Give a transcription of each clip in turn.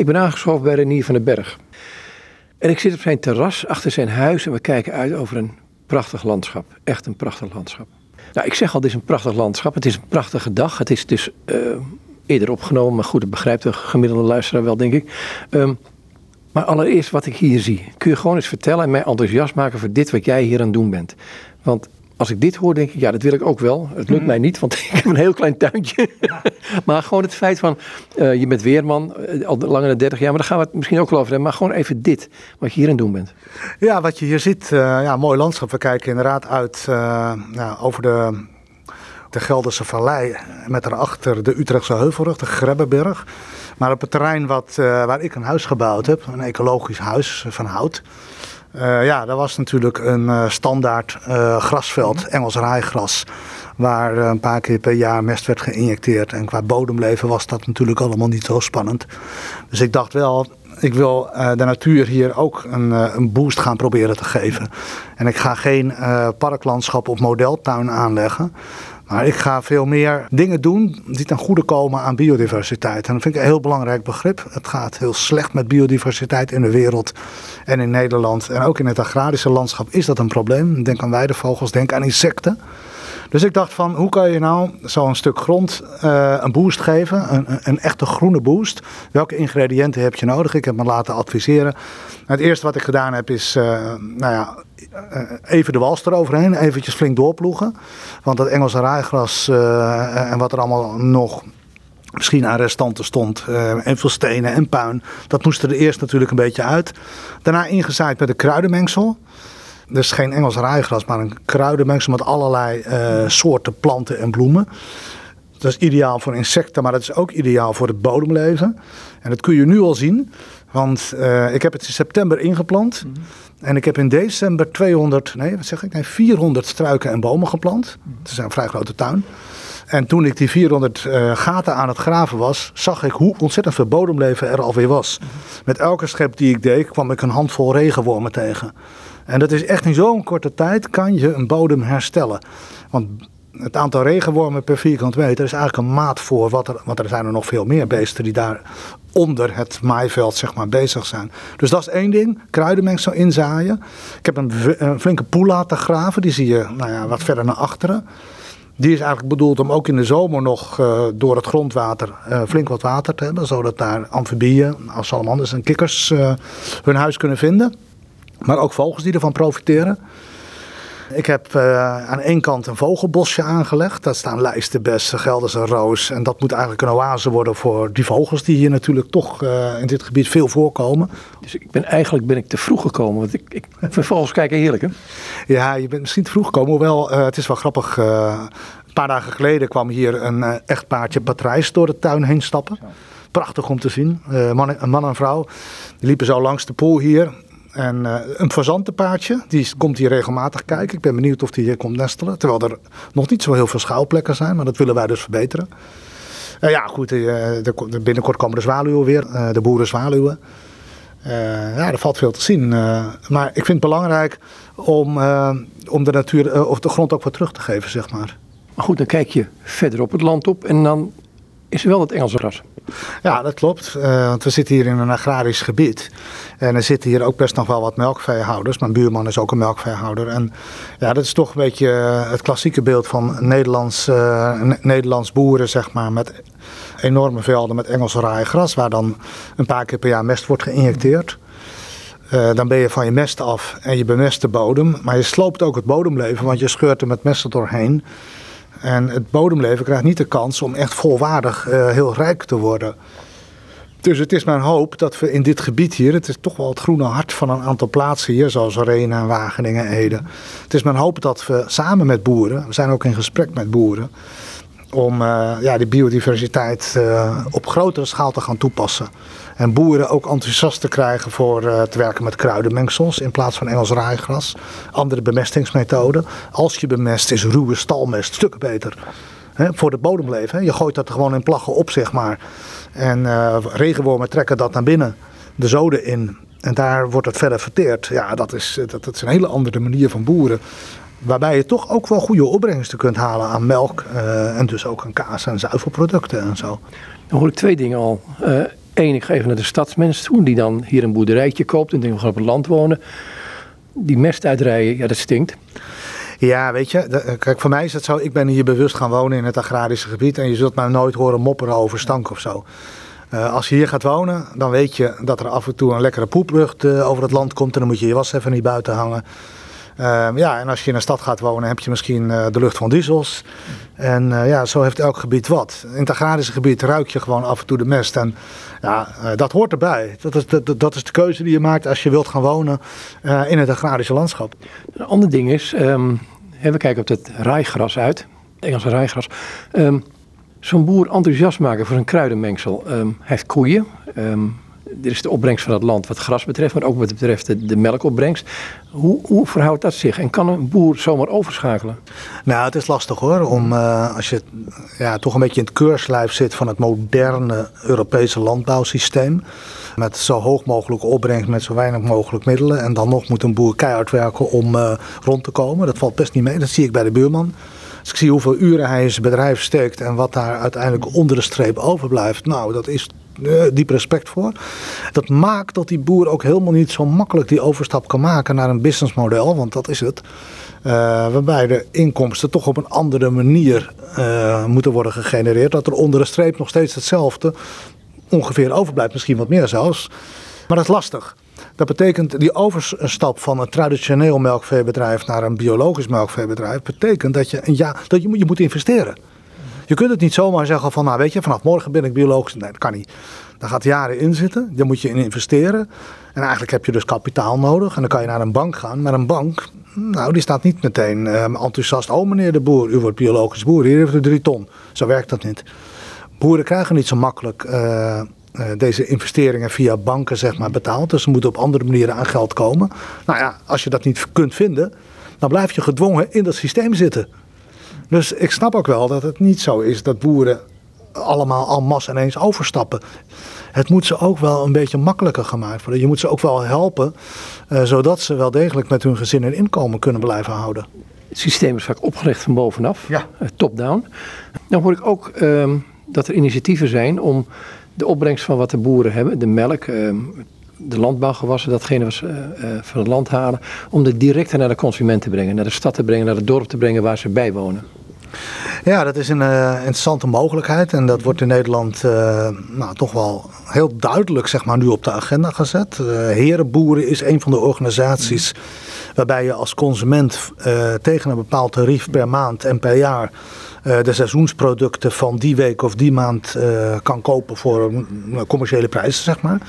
Ik ben aangeschoven bij Renier van den Berg. En ik zit op zijn terras achter zijn huis en we kijken uit over een prachtig landschap. Echt een prachtig landschap. Nou, ik zeg al, het is een prachtig landschap. Het is een prachtige dag. Het is dus uh, eerder opgenomen, maar goed, dat begrijpt de gemiddelde luisteraar wel, denk ik. Um, maar allereerst wat ik hier zie. Kun je gewoon eens vertellen en mij enthousiast maken voor dit wat jij hier aan het doen bent? Want als ik dit hoor, denk ik, ja, dat wil ik ook wel. Het lukt mhm. mij niet, want ik heb een heel klein tuintje. maar gewoon het feit van, uh, je bent weerman, uh, al langer dan 30 jaar, maar daar gaan we het misschien ook wel over hebben. Maar gewoon even dit, wat je hier aan het doen bent. Ja, wat je hier ziet, uh, ja, mooi landschap. We kijken inderdaad uit ja, over de, de Gelderse Vallei, met daarachter de Utrechtse Heuvelrug, de Grebbeberg. Maar op het terrein wat, waar ik een huis gebouwd heb, een ecologisch huis van hout... Uh, ja, dat was natuurlijk een uh, standaard uh, grasveld, mhm. Engels rijgras. Waar een paar keer per jaar mest werd geïnjecteerd. En qua bodemleven was dat natuurlijk allemaal niet zo spannend. Dus ik dacht wel, ik wil de natuur hier ook een, een, boost gaan proberen te geven. En ik ga geen parklandschap of modeltuin aanleggen. Maar ik ga veel meer dingen doen die ten goede komen aan biodiversiteit. En dat vind ik een heel belangrijk begrip. Het gaat heel slecht met biodiversiteit in de wereld en in Nederland. En ook in het agrarische landschap is dat een probleem. Denk aan weidevogels, denk aan insecten. Dus ik dacht van, hoe kan je nou zo'n stuk grond uh, een boost geven, een, een, echte groene boost? Welke ingrediënten heb je nodig? Ik heb me laten adviseren. Het eerste wat ik gedaan heb is, uh, nou ja, even de wals eroverheen, eventjes flink doorploegen. Want dat Engelse raaigras en wat er allemaal nog misschien aan restanten stond. en veel stenen en puin. Dat moest er eerst natuurlijk een beetje uit. Daarna ingezaaid met een kruidenmengsel. Dus geen Engels rijgras, maar een kruidenmengsel met allerlei soorten planten en bloemen. Dat is ideaal voor insecten, maar dat is ook ideaal voor het bodemleven. En dat kun je nu al zien, want ik heb het in september ingeplant. -hmm. En ik heb in december 200, nee, wat zeg ik? Nee, 400 struiken en bomen geplant. Het is een vrij grote tuin. En toen ik die 400 uh, gaten aan het graven was, zag ik hoe ontzettend veel bodemleven er alweer was. Mm. Met elke schep die ik deed, kwam ik een handvol regenwormen tegen. En dat is echt in zo'n korte tijd kan je een bodem herstellen. Want het aantal regenwormen per vierkant meter is eigenlijk een maat voor wat er, want er zijn er nog veel meer beesten die daar onder het maaiveld zeg maar bezig zijn. Dus dat is één ding, kruidenmengsel inzaaien. Ik heb een, flinke poel laten graven, die zie je nou ja, wat verder naar achteren. Die is eigenlijk bedoeld om ook in de zomer nog uh, door het grondwater uh, flink wat water te hebben. Zodat daar amfibieën, als salamanders en kikkers uh, hun huis kunnen vinden. Maar ook vogels die ervan profiteren. Ik heb uh, aan één kant een vogelbosje aangelegd. Daar staan lijstenbessen, Gelderse roos. En dat moet eigenlijk een oase worden voor die vogels die hier natuurlijk toch uh, in dit gebied veel voorkomen. Dus ik ben, eigenlijk ben ik te vroeg gekomen. Want ik, ik vind vogels kijken heerlijk hè? Ja, je bent misschien te vroeg gekomen. Hoewel, uh, het is wel grappig. een paar dagen geleden kwam hier een echtpaardje patrijs door de tuin heen stappen. Prachtig om te zien. Man, een man en vrouw. Die liepen zo langs de pool hier. En uh, een fazantenpaardje, die komt hier regelmatig kijken. Ik ben benieuwd of die hier komt nestelen. Terwijl er nog niet zo heel veel schouwplekken zijn, maar dat willen wij dus verbeteren. Uh, ja, goed, uh, de, binnenkort komen de zwaluwen weer, de boerenzwaluwen. ja, er valt veel te zien. maar ik vind het belangrijk om, om de natuur of de grond ook wat terug te geven, zeg maar. Maar goed, dan kijk je verder op het land op en dan is wel het Engelse ras. Ja, dat klopt. Uh, want we zitten hier in een agrarisch gebied. En er zitten hier ook best nog wel wat melkveehouders. Mijn buurman is ook een melkveehouder. En ja, dat is toch een beetje eh, het klassieke beeld van Nederlands, uh, Nederlands boeren, zeg maar. Met enorme velden met Engelse gras, Waar dan een paar keer per jaar mest wordt geïnjecteerd. Dan ben je van je mest af en je bemest de bodem. Maar je sloopt ook het bodemleven, want je scheurt er met mesten doorheen. En het bodemleven krijgt niet de kans om echt volwaardig uh, heel rijk te worden. Dus het is mijn hoop dat we in dit gebied hier, het is toch wel het groene hart van een aantal plaatsen hier, zoals Renen, Wageningen, Ede. Het is mijn hoop dat we samen met boeren, we zijn ook in gesprek met boeren, om uh, ja, die biodiversiteit uh, op grotere schaal te gaan toepassen. En boeren ook enthousiast te krijgen voor uh, te werken met kruidenmengsels in plaats van Engels raaigras. Andere bemestingsmethoden. Als je bemest is ruwe stalmest stukken beter. Voor het bodemleven. Je gooit dat er gewoon in plaggen op, zeg maar. En uh, regenwormen trekken dat naar binnen, de zoden in. En daar wordt het verder verteerd. Ja, dat is, dat, dat is een hele andere manier van boeren. Waarbij je toch ook wel goede opbrengsten kunt halen aan melk. Uh, en dus ook aan kaas en zuivelproducten en zo. Dan hoor ik twee dingen al. Eén, ik even naar de stadsmens toe, die dan hier een boerderijtje koopt en denkt, we gaan op het land wonen. Die mest uitrijden, ja, dat stinkt. Ja, weet je, kijk, voor mij is het zo, ik ben hier bewust gaan wonen in het agrarische gebied en je zult mij nooit horen mopperen over stank of zo. Uh, als je hier gaat wonen, dan weet je dat er af en toe een lekkere poeplucht uh, over het land komt en dan moet je je was even niet buiten hangen. Uh, ja, en als je in een stad gaat wonen, heb je misschien eh, de lucht van diesels. En ja, zo heeft elk gebied wat. In het agrarische gebied ruik je gewoon af en toe de mest. En ja, dat hoort erbij. Dat is, de, dat is de keuze die je maakt als je wilt gaan wonen in het agrarische landschap. Een ander ding is, um, we kijken op het rijgras uit, het Engelse rijgras. Um, Zo'n boer enthousiast maken voor een kruidenmengsel. Hij heeft koeien. Dit is de opbrengst van het land wat gras betreft, maar ook wat betreft de, de melkopbrengst. Hoe, hoe, verhoudt dat zich en kan een boer zomaar overschakelen? Nou, het is lastig hoor, om uh, als je ja, toch een beetje in het keurslijf zit van het moderne Europese landbouwsysteem. Met zo hoog mogelijke opbrengst, met zo weinig mogelijk middelen. En dan nog moet een boer keihard werken om uh, rond te komen. Dat valt best niet mee, dat zie ik bij de buurman. Als ik zie hoeveel uren hij in zijn bedrijf steekt en wat daar uiteindelijk onder de streep overblijft. Nou, dat is diep respect voor. Dat maakt dat die boer ook helemaal niet zo makkelijk die overstap kan maken naar een businessmodel, want dat is het. Uh, waarbij de inkomsten toch op een andere manier uh, moeten worden gegenereerd. Dat er onder de streep nog steeds hetzelfde ongeveer overblijft, misschien wat meer zelfs. Maar dat is lastig. Dat betekent die overstap van een traditioneel melkveebedrijf naar een biologisch melkveebedrijf. betekent dat je, ja, dat je, je moet investeren. Je kunt het niet zomaar zeggen van, nou weet je, vanaf morgen ben ik biologisch. Nee, dat kan niet. Daar gaat jaren in zitten. Daar moet je in investeren. En eigenlijk heb je dus kapitaal nodig. En dan kan je naar een bank gaan. Maar een bank, nou, die staat niet meteen uh, enthousiast. Oh, meneer de boer, u wordt biologisch boer. Hier heeft u drie ton. Zo werkt dat niet. Boeren krijgen niet zo makkelijk uh, uh, deze investeringen via banken zeg maar, betaald. Dus ze moeten op andere manieren aan geld komen. Nou ja, als je dat niet kunt vinden, dan blijf je gedwongen in dat systeem zitten. Dus ik snap ook wel dat het niet zo is dat boeren allemaal al mas ineens overstappen. Het moet ze ook wel een beetje makkelijker gemaakt worden. Je moet ze ook wel helpen, uh, zodat ze wel degelijk met hun gezin en inkomen kunnen blijven houden. Het systeem is vaak opgericht van bovenaf, ja. uh, top-down. Dan hoor ik ook uh, dat er initiatieven zijn om de opbrengst van wat de boeren hebben, de melk, ehm, de landbouwgewassen, datgene wat ze eh, eh, van het land halen, om de direct naar de consument te brengen, naar de stad te brengen, naar het dorp te brengen waar ze bij wonen. Ja, dat is een uh, interessante mogelijkheid. En dat wordt in Nederland uh, nou, toch wel heel duidelijk zeg maar, nu op de agenda gezet. Uh, Herenboeren is een van de organisaties waarbij je als consument tegen een bepaald tarief per maand en per jaar de seizoensproducten van die week of die maand uh, kan kopen voor uh, commerciële prijzen, zeg maar.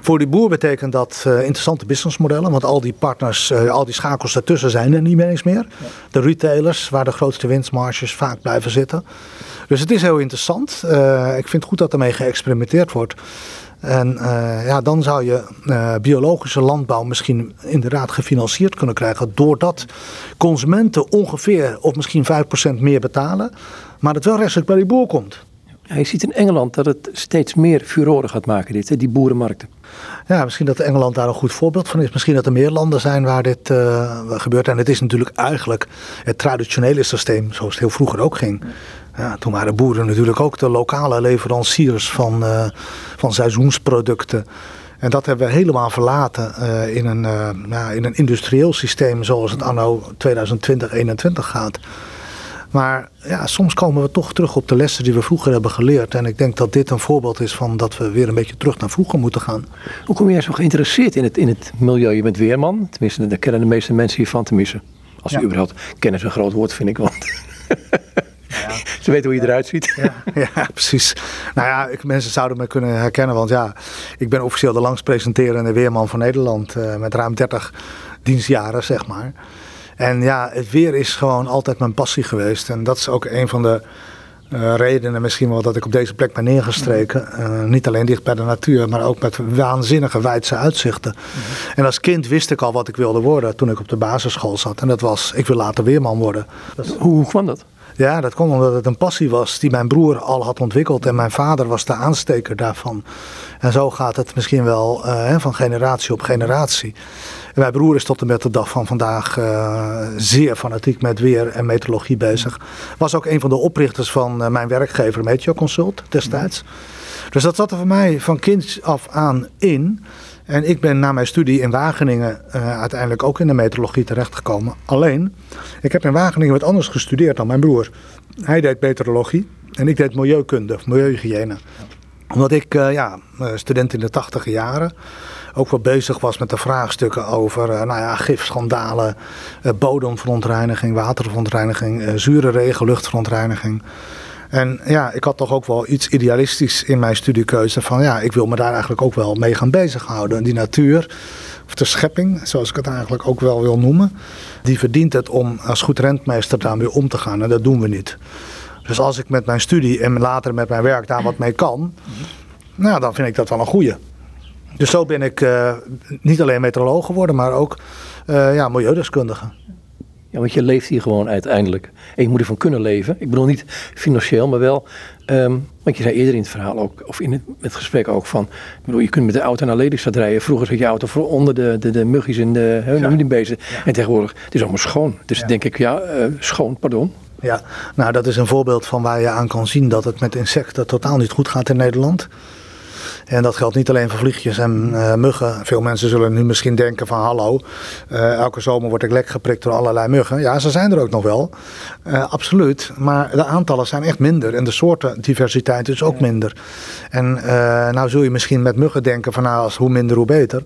Voor die boer betekent dat interessante businessmodellen, want al die partners, al die schakels daartussen zijn er niet meer eens meer. De retailers, waar de grootste winstmarges vaak blijven zitten. Dus het is heel interessant. ik vind het goed dat ermee geëxperimenteerd wordt. En uh, ja, dan zou je uh, biologische landbouw misschien inderdaad gefinancierd kunnen krijgen. Doordat consumenten ongeveer of misschien 5% meer betalen. Maar het wel rechtstreeks bij die boer komt. Ja, je ziet in Engeland dat het steeds meer furoren gaat maken, dit, die boerenmarkten. Ja, misschien dat Engeland daar een goed voorbeeld van is. Misschien dat er meer landen zijn waar dit uh, gebeurt. En het is natuurlijk eigenlijk het traditionele systeem, zoals het heel vroeger ook ging. Ja, toen waren boeren natuurlijk ook de lokale leveranciers van, uh, van seizoensproducten. En dat hebben we helemaal verlaten uh, in, een, uh, ja, in een industrieel systeem zoals het anno 2020-2021 gaat. Maar ja, soms komen we toch terug op de lessen die we vroeger hebben geleerd. En ik denk dat dit een voorbeeld is van dat we weer een beetje terug naar vroeger moeten gaan. Hoe kom jij zo geïnteresseerd in het, in het milieu? Je bent weerman, tenminste, daar kennen de meeste mensen hiervan tenminste. Als ja. überhaupt kennis een groot woord vind ik, want ja. Ze weten hoe je eruit ziet. Ja, ja, precies. Nou ja, ik, mensen zouden me kunnen herkennen, want ja, ik ben officieel de langst presenterende weerman van Nederland uh, met ruim 30 dienstjaren, zeg maar. En ja, het weer is gewoon altijd mijn passie geweest. En dat is ook een van de uh, redenen misschien wel dat ik op deze plek ben neergestreken. Uh, niet alleen dicht bij de natuur, maar ook met waanzinnige wijdse uitzichten. En als kind wist ik al wat ik wilde worden toen ik op de basisschool zat. En dat was, ik wil later weerman worden. Hoe, hoe kwam dat? Ja, dat kwam omdat het een passie was die mijn broer al had ontwikkeld. En mijn vader was de aansteker daarvan. En zo gaat het misschien wel uh, van generatie op generatie. En mijn broer is tot en met de dag van vandaag uh, zeer fanatiek met weer en meteorologie bezig. Was ook een van de oprichters van uh, mijn werkgever Meteo Consult destijds. Dus dat zat er voor mij van kind af aan in. En ik ben na mijn studie in Wageningen uh, uiteindelijk ook in de meteorologie terechtgekomen. Alleen, ik heb in Wageningen wat anders gestudeerd dan mijn broer. Hij deed meteorologie en ik deed milieukunde milieuhygiëne. Omdat ik, uh, ja, student in de tachtige jaren, ook wel bezig was met de vraagstukken over nou ja, gifschandalen, bodemverontreiniging, waterverontreiniging, zure regen, luchtverontreiniging. En ja, ik had toch ook wel iets idealistisch in mijn studiekeuze. Van ja, ik wil me daar eigenlijk ook wel mee gaan bezighouden. Die natuur, of de schepping, zoals ik het eigenlijk ook wel wil noemen. Die verdient het om als goed rentmeester daarmee om te gaan. En dat doen we niet. Dus als ik met mijn studie en later met mijn werk daar wat mee kan. Nou, dan vind ik dat wel een goeie. Dus zo ben ik uh, niet alleen meteoroloog geworden, maar ook uh, ja, milieudeskundige. Ja, want je leeft hier gewoon uiteindelijk. En je moet ervan kunnen leven. Ik bedoel niet financieel, maar wel. Um, want je zei eerder in het verhaal ook, of in het, het gesprek ook van. Ik bedoel, je kunt met de auto naar Lelystad rijden. Vroeger zat je auto voor onder de, de, de muggies en de, he, ja. En tegenwoordig, het is allemaal schoon. Dus ja. denk ik, ja, uh, schoon, pardon. Ja, nou dat is een voorbeeld van waar je aan kan zien dat het met insecten totaal niet goed gaat in Nederland. En dat geldt niet alleen voor vliegjes en uh, muggen. Veel mensen zullen nu misschien denken van hallo, uh, elke zomer word ik lek geprikt door allerlei muggen. Ja, ze zijn er ook nog wel. Uh, absoluut. Maar de aantallen zijn echt minder. En de soortendiversiteit is ook minder. En nou zul je misschien met muggen denken van nou, als hoe minder hoe beter.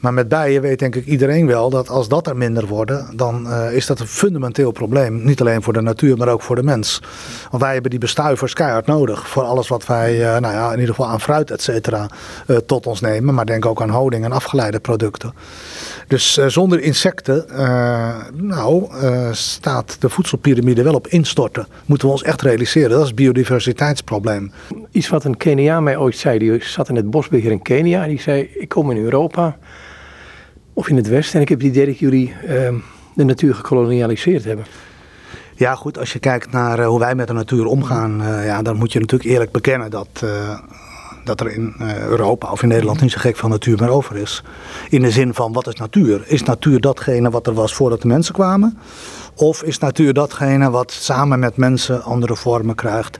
Maar met bijen weet denk ik iedereen wel dat als dat er minder worden, dan is dat een fundamenteel probleem. Niet alleen voor de natuur, maar ook voor de mens. Want wij hebben die bestuivers keihard nodig voor alles wat wij, nou ja, in ieder geval aan fruit, et cetera uh, tot ons nemen. Maar denk ook aan honing en afgeleide producten. Dus uh, zonder insecten uh, nou, staat de voedselpiramide wel op instorten. Moeten we ons echt realiseren. Dat is het biodiversiteitsprobleem. Iets wat een Keniaan mij ooit zei. Die zat in het bosbeheer in Kenia. En die zei, ik kom in Europa of in het Westen. En ik heb het idee dat jullie ehm, de natuur gekolonialiseerd hebben. Ja, goed, als je kijkt naar hoe wij met de natuur omgaan, uh, ja, dan moet je natuurlijk eerlijk bekennen dat, uh, dat er in uh, Europa of in Nederland niet zo gek van natuur meer over is. In de zin van, wat is natuur? Is natuur datgene wat er was voordat de mensen kwamen? Of is natuur datgene wat samen met mensen andere vormen krijgt?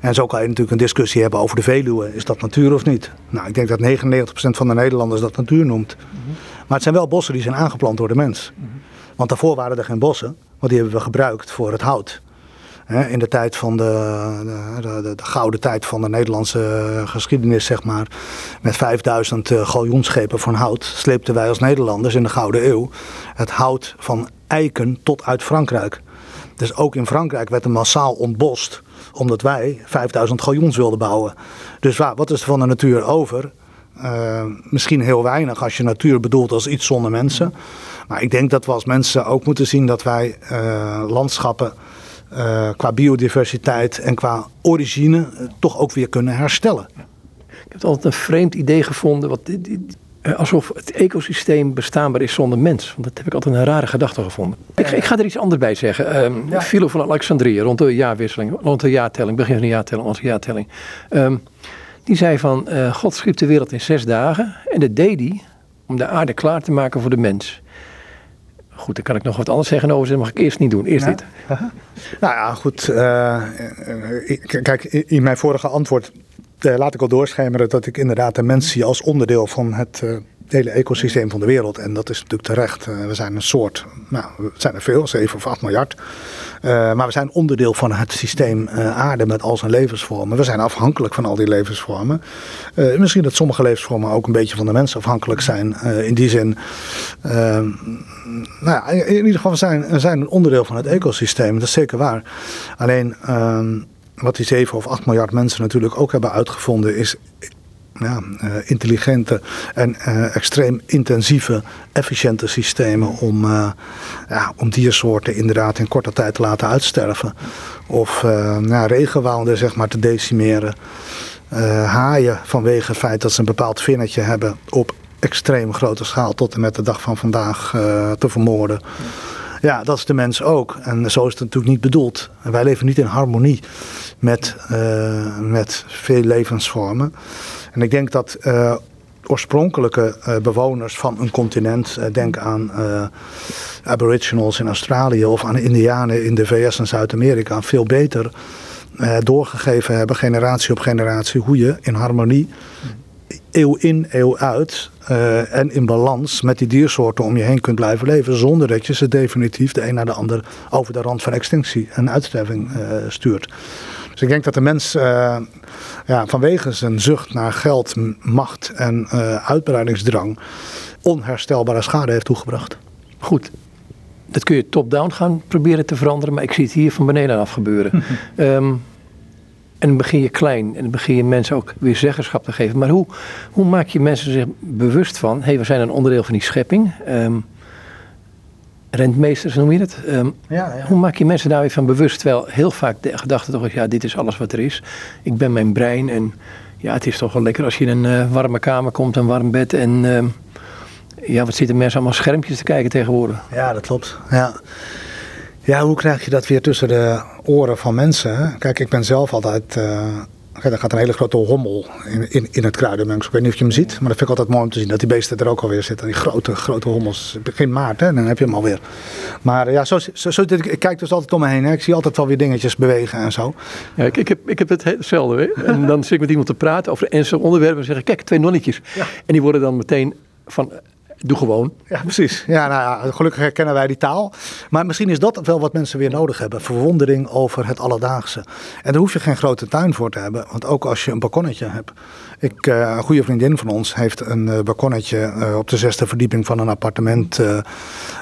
En zo kan je natuurlijk een discussie hebben over de Veluwe. Is dat natuur of niet? Nou, ik denk dat 99% van de Nederlanders dat natuur noemt. Maar het zijn wel bossen die zijn aangeplant door de mens. Want daarvoor waren er geen bossen, want die hebben we gebruikt voor het hout in de tijd van de, de, de, de, gouden tijd van de Nederlandse geschiedenis, zeg maar. Met 5000 uh, galjoenschepen van hout sleepten wij als Nederlanders in de Gouden Eeuw het hout van eiken tot uit Frankrijk. Dus ook in Frankrijk werd er massaal ontbost, omdat wij 5000 galjoens wilden bouwen. Dus wat is er van de natuur over? Uh, misschien heel weinig als je natuur bedoelt als iets zonder mensen. Maar ik denk dat we als mensen ook moeten zien dat wij landschappen uh, qua biodiversiteit en qua origine uh, toch ook weer kunnen herstellen. Ik heb altijd een vreemd idee gevonden, wat, uh, alsof het ecosysteem bestaanbaar is zonder mens. Want dat heb ik altijd een rare gedachte gevonden. Ik, ik, ga er iets anders bij zeggen. Um, ja. Philo van Alexandrië, rond de jaarwisseling, rond de jaartelling, begin van de jaartelling, onze jaartelling. Um, die zei van, God schiep de wereld in zes dagen en dat deed hij om de aarde klaar te maken voor de mens. Goed, dan kan ik nog wat anders zeggen over. Dat mag ik eerst niet doen. Eerst ja. dit. Nou ja, goed. Uh, kijk, in mijn vorige antwoord uh, laat ik al doorschemeren dat ik inderdaad de mens zie als onderdeel van het uh, hele ecosysteem van de wereld. En dat is natuurlijk terecht. we zijn een soort, nou, we zijn er veel, 7 of 8 miljard. maar we zijn onderdeel van het systeem aarde met al zijn levensvormen. We zijn afhankelijk van al die levensvormen. misschien dat sommige levensvormen ook een beetje van de mens afhankelijk zijn. in die zin nou ja, in ieder geval, we zijn, we zijn een onderdeel van het ecosysteem. Dat is zeker waar. Alleen um, wat die 7 of 8 miljard mensen natuurlijk ook hebben uitgevonden, is ja, uh, intelligente en uh, extreem intensieve, efficiënte systemen om, uh, ja, om diersoorten inderdaad in korte tijd te laten uitsterven. Of ja, regenwouden zeg maar te decimeren. haaien vanwege het feit dat ze een bepaald vinnetje hebben op extreem grote schaal tot en met de dag van vandaag te vermoorden. Ja. dat is de mens ook. En zo is het natuurlijk niet bedoeld. Wij leven niet in harmonie met, met veel levensvormen. En ik denk dat uh, oorspronkelijke bewoners van een continent, denk aan Aboriginals in Australië of aan Indianen in de VS en Zuid-Amerika, veel beter doorgegeven hebben, generatie op generatie, hoe je in harmonie eeuw in, eeuw uit eh, en in balans met die diersoorten om je heen kunt blijven leven. Zonder dat je ze definitief de een naar de ander over de rand van extinctie en uitsterving stuurt. Dus ik denk dat de mens uh, ja, vanwege zijn zucht naar geld, macht en uitbreidingsdrang onherstelbare schade heeft toegebracht. Goed, dat kun je top-down gaan proberen te veranderen, maar ik zie het hier van beneden af gebeuren. um, En dan begin je klein en dan begin je mensen ook weer zeggenschap te geven. Maar hoe, hoe maak je mensen zich bewust van, hé, hey, we zijn een onderdeel van die schepping. Um, rentmeesters noem je het. Um, ja, ja. Hoe maak je mensen daar weer van bewust? Terwijl heel vaak de gedachte toch is, ja, dit is alles wat er is. Ik ben mijn brein en ja, het is toch wel lekker als je in een uh, warme kamer komt, een warm bed en... Um, ja, wat zitten mensen allemaal schermpjes te kijken tegenwoordig? Ja, dat klopt. Ja. Ja, hoe krijg je dat weer tussen de oren van mensen? Kijk, ik ben zelf altijd. Uh, er gaat een hele grote hommel in, in, in het kruidenmengsel. Ik weet niet of je hem ziet, maar dat vind ik altijd mooi om te zien. Dat die beesten er ook alweer zitten. Die grote, grote hommels. Begin maart, hè, dan heb je hem alweer. Maar ja, zo, zo, zo, ik kijk dus altijd om me heen. Hè. Ik zie altijd wel weer dingetjes bewegen en zo. Ja, ik, ik, heb, ik heb het hetzelfde. Hè. En dan zit ik met iemand te praten over ernstige onderwerpen. En zeg ik, kijk, twee nonnetjes. Ja. En die worden dan meteen van Doe gewoon. Ja, precies. Ja, nou ja, gelukkig herkennen wij die taal. Maar misschien is dat wel wat mensen weer nodig hebben. Verwondering over het alledaagse. En daar hoef je geen grote tuin voor te hebben. Want ook als je een balkonnetje hebt. Ik, uh, een goede vriendin van ons heeft een uh, balkonnetje uh, op de zesde verdieping van een appartement.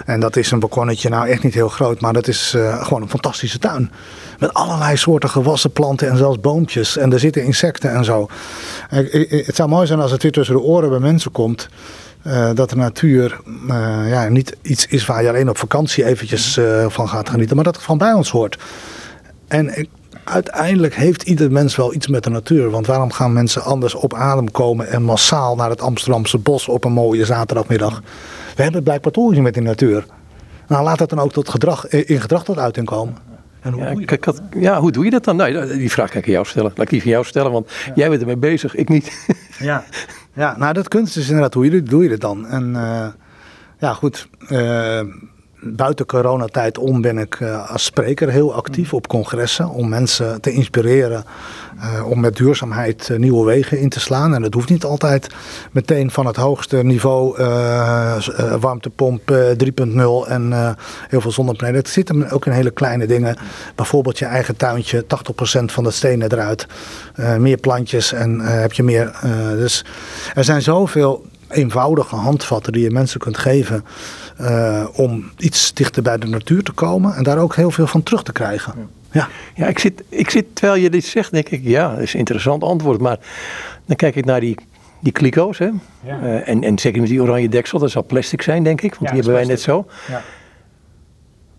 en dat is een balkonnetje, nou echt niet heel groot. Maar dat is gewoon een fantastische tuin. Met allerlei soorten gewassen planten en zelfs boompjes. En er zitten insecten en zo. het zou mooi zijn als het weer tussen de oren bij mensen komt. Uh, dat de natuur uh, ja, niet iets is waar je alleen op vakantie eventjes uh, van gaat genieten, maar dat het van bij ons hoort. En uiteindelijk heeft ieder mens wel iets met de natuur. Want waarom gaan mensen anders op adem komen en massaal naar het Amsterdamse bos op een mooie zaterdagmiddag? We hebben blijkbaar toch met de natuur. Nou, laat dat dan ook tot gedrag, in gedrag tot uiting komen. En hoe, ja, doe je dat? ja, hoe doe je dat dan? Nee, die vraag kan ik aan jou stellen. Laat ik die van jou stellen, want jij bent ermee bezig, ik niet. Ja, ja, nou dat kunst is inderdaad, hoe je, doe je het dan? En uh, ja, goed, uh, buiten coronatijd om ben ik uh, als spreker heel actief op congressen om mensen te inspireren uh, om met duurzaamheid uh, nieuwe wegen in te slaan. En dat hoeft niet altijd meteen van het hoogste niveau warmtepomp 3.0 en heel veel zonnepanelen. Het zit ook in hele kleine dingen. Bijvoorbeeld je eigen tuintje, 80% van de stenen eruit. meer plantjes en heb je meer. dus er zijn zoveel eenvoudige handvatten die je mensen kunt geven uh, om iets dichter bij de natuur te komen en daar ook heel veel van terug te krijgen. Ja, ja. ik, zit, ik zit, terwijl je dit zegt, denk ik, ja, dat is een interessant antwoord. Maar dan kijk ik naar die, die kliko's, hè? Ja. Uh, en, en zeker met die oranje deksel, dat zal plastic zijn, denk ik, want ja, die hebben wij net zo. Ja.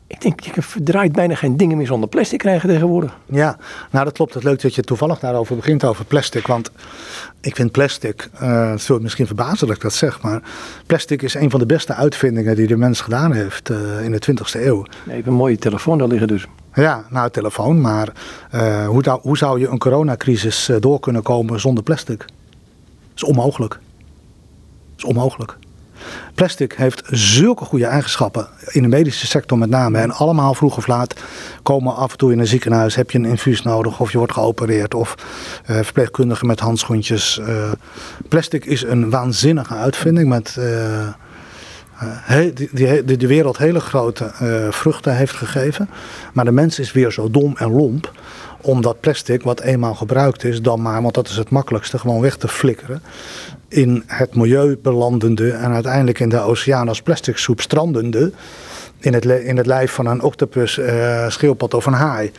Ik denk, je verdraait bijna geen dingen meer zonder plastic krijgen tegenwoordig. Ja, nou dat klopt. Het leuk dat je toevallig daarover begint over plastic. Want ik vind plastic, uh, het zult misschien verbazen dat ik dat zeg, maar plastic is een van de beste uitvindingen die de mens gedaan heeft uh, in de 20e eeuw. Nee, je hebt een mooie telefoon daar liggen dus. Ja, nou telefoon, maar uh, hoe, hoe, zou je een coronacrisis door kunnen komen zonder plastic? Dat is onmogelijk. Dat is onmogelijk. Plastic heeft zulke goede eigenschappen, in de medische sector met name. En allemaal vroeg of laat komen af en toe in een ziekenhuis, heb je een infuus nodig of je wordt geopereerd. Of uh, verpleegkundigen met handschoentjes. Uh, plastic is een waanzinnige uitvinding met... Uh, die, die, de wereld hele grote vruchten heeft gegeven. Maar de mens is weer zo dom en lomp om dat plastic, wat eenmaal gebruikt is, dan maar, want dat is het makkelijkste, gewoon weg te flikkeren in het milieu belandende en uiteindelijk in de oceaan als plastic soep strandende in het, in het lijf van een octopus, uh, schildpad of een haai.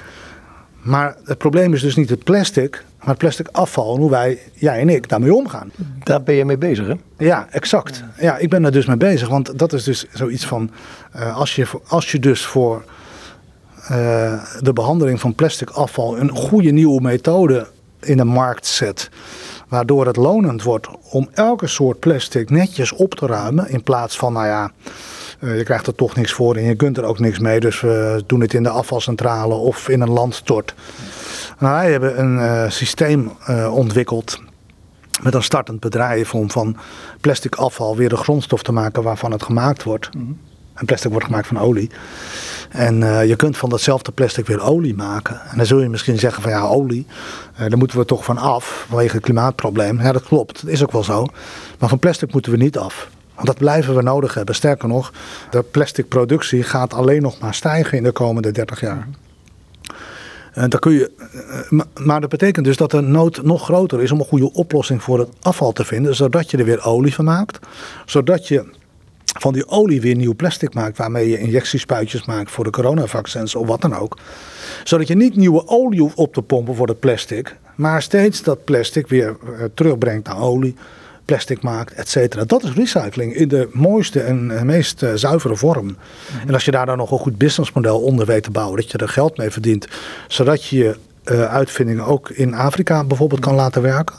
Maar het probleem is dus niet het plastic, maar het plastic afval en hoe wij, jij en ik, daarmee omgaan. Daar ben je mee bezig, hè? Ja, exact. Ja, ik ben er dus mee bezig, want dat is dus zoiets van, uh, als, je, als je dus voor uh, de behandeling van plastic afval een goede nieuwe methode in de markt zet, Waardoor het lonend wordt om elke soort plastic netjes op te ruimen. In plaats van, nou ja, uh, je krijgt er toch niks voor en je kunt er ook niks mee. Dus we doen het in de afvalcentrale of in een landstort. Nou, wij hebben een uh, systeem ontwikkeld met een startend bedrijf om van plastic afval weer de grondstof te maken waarvan het gemaakt wordt. Mm En plastic wordt gemaakt van olie. En uh, je kunt van datzelfde plastic weer olie maken. En dan zul je misschien zeggen van ja, olie, uh, daar moeten we toch van af vanwege het klimaatprobleem. Ja, dat klopt. Dat is ook wel zo. Maar van plastic moeten we niet af. Want dat blijven we nodig hebben. Sterker nog, de plasticproductie gaat alleen nog maar stijgen in de komende 30 jaar. En dan kun je, maar dat betekent dus dat de nood nog groter is om een goede oplossing voor het afval te vinden, zodat je er weer olie van maakt. Zodat je van die olie weer nieuw plastic maakt, waarmee je injectiespuitjes maakt voor de coronavaccins of wat dan ook. Zodat je niet nieuwe olie hoeft op te pompen voor het plastic, maar steeds dat plastic weer terugbrengt naar olie, plastic maakt, et cetera. Dat is recycling in de mooiste en meest zuivere vorm. En als je daar dan nog een goed businessmodel onder weet te bouwen, dat je er geld mee verdient, zodat je je uitvindingen ook in Afrika bijvoorbeeld kan laten werken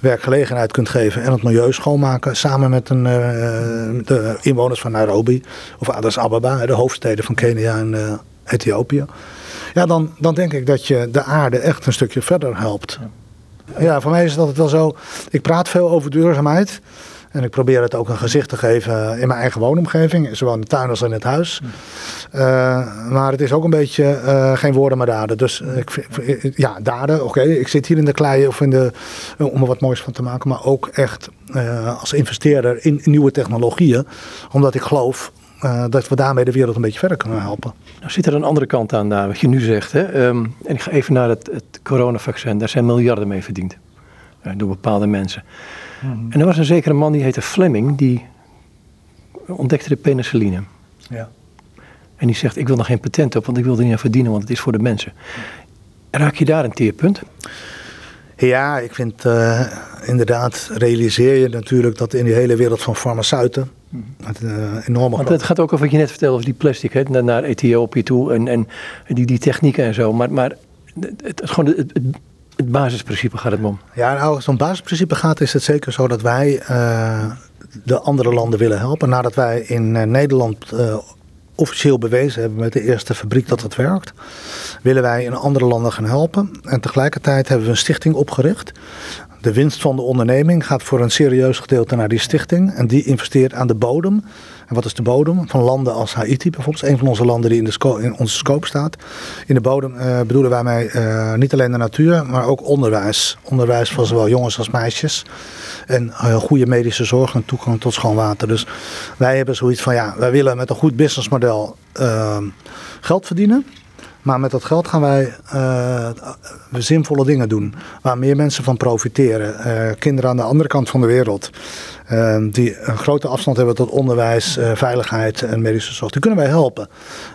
werkgelegenheid kunt geven en het milieu schoonmaken. Samen met een, de inwoners van Nairobi of Addis Ababa, de hoofdsteden van Kenia en Ethiopië. Ja, dan, dan denk ik dat je de aarde echt een stukje verder helpt. Ja, voor mij is het altijd wel zo. Ik praat veel over duurzaamheid. En ik probeer het ook een gezicht te geven in mijn eigen woonomgeving, zowel in de tuin als in het huis. Uh, maar het is ook een beetje uh, geen woorden maar daden. Dus ik, ja, daden, oké. Okay. Ik zit hier in de klei of in de, om er wat moois van te maken, maar ook echt uh, als investeerder in nieuwe technologieën. Omdat ik geloof dat we daarmee de wereld een beetje verder kunnen helpen. Nou zit er een andere kant aan, daar, wat je nu zegt. Hè? Um, en ik ga even naar het, het coronavaccin. Daar zijn miljarden mee verdiend door bepaalde mensen. Mm-hmm. En er was een zekere man die heette Fleming, die ontdekte de penicilline. Ja. En die zegt, ik wil nog geen patent op, want ik wil er niet aan verdienen, want het is voor de mensen. Raak je daar een teerpunt? Ja, ik vind uh, inderdaad, realiseer je natuurlijk dat in die hele wereld van farmaceuten, het uh, enorme... Want het gaat ook over wat je net vertelde, over die plastic, hè, naar, naar Ethiopië toe en, en die, die technieken en zo. Maar, maar het, het, gewoon het, het, het basisprincipe gaat het om. Ja, nou, als het om basisprincipe gaat, is het zeker zo dat wij uh, de andere landen willen helpen. Nadat wij in uh, Nederland uh, officieel bewezen hebben met de eerste fabriek dat het werkt, willen wij in andere landen gaan helpen. En tegelijkertijd hebben we een stichting opgericht. De winst van de onderneming gaat voor een serieus gedeelte naar die stichting. En die investeert aan de bodem. En wat is de bodem? Van landen als Haiti bijvoorbeeld. een van onze landen die in, de in onze scope staat. In de bodem uh, bedoelen wij mee uh, niet alleen de natuur, maar ook onderwijs. Onderwijs van zowel jongens als meisjes. En uh, goede medische zorg en toegang tot schoon water. Dus wij hebben zoiets van ja, wij willen met een goed businessmodel geld verdienen. Maar met dat geld gaan wij uh, zinvolle dingen doen. Waar meer mensen van profiteren. Uh, kinderen aan de andere kant van de wereld. Uh, die een grote afstand hebben tot onderwijs, veiligheid en medische zorg. Die kunnen wij helpen.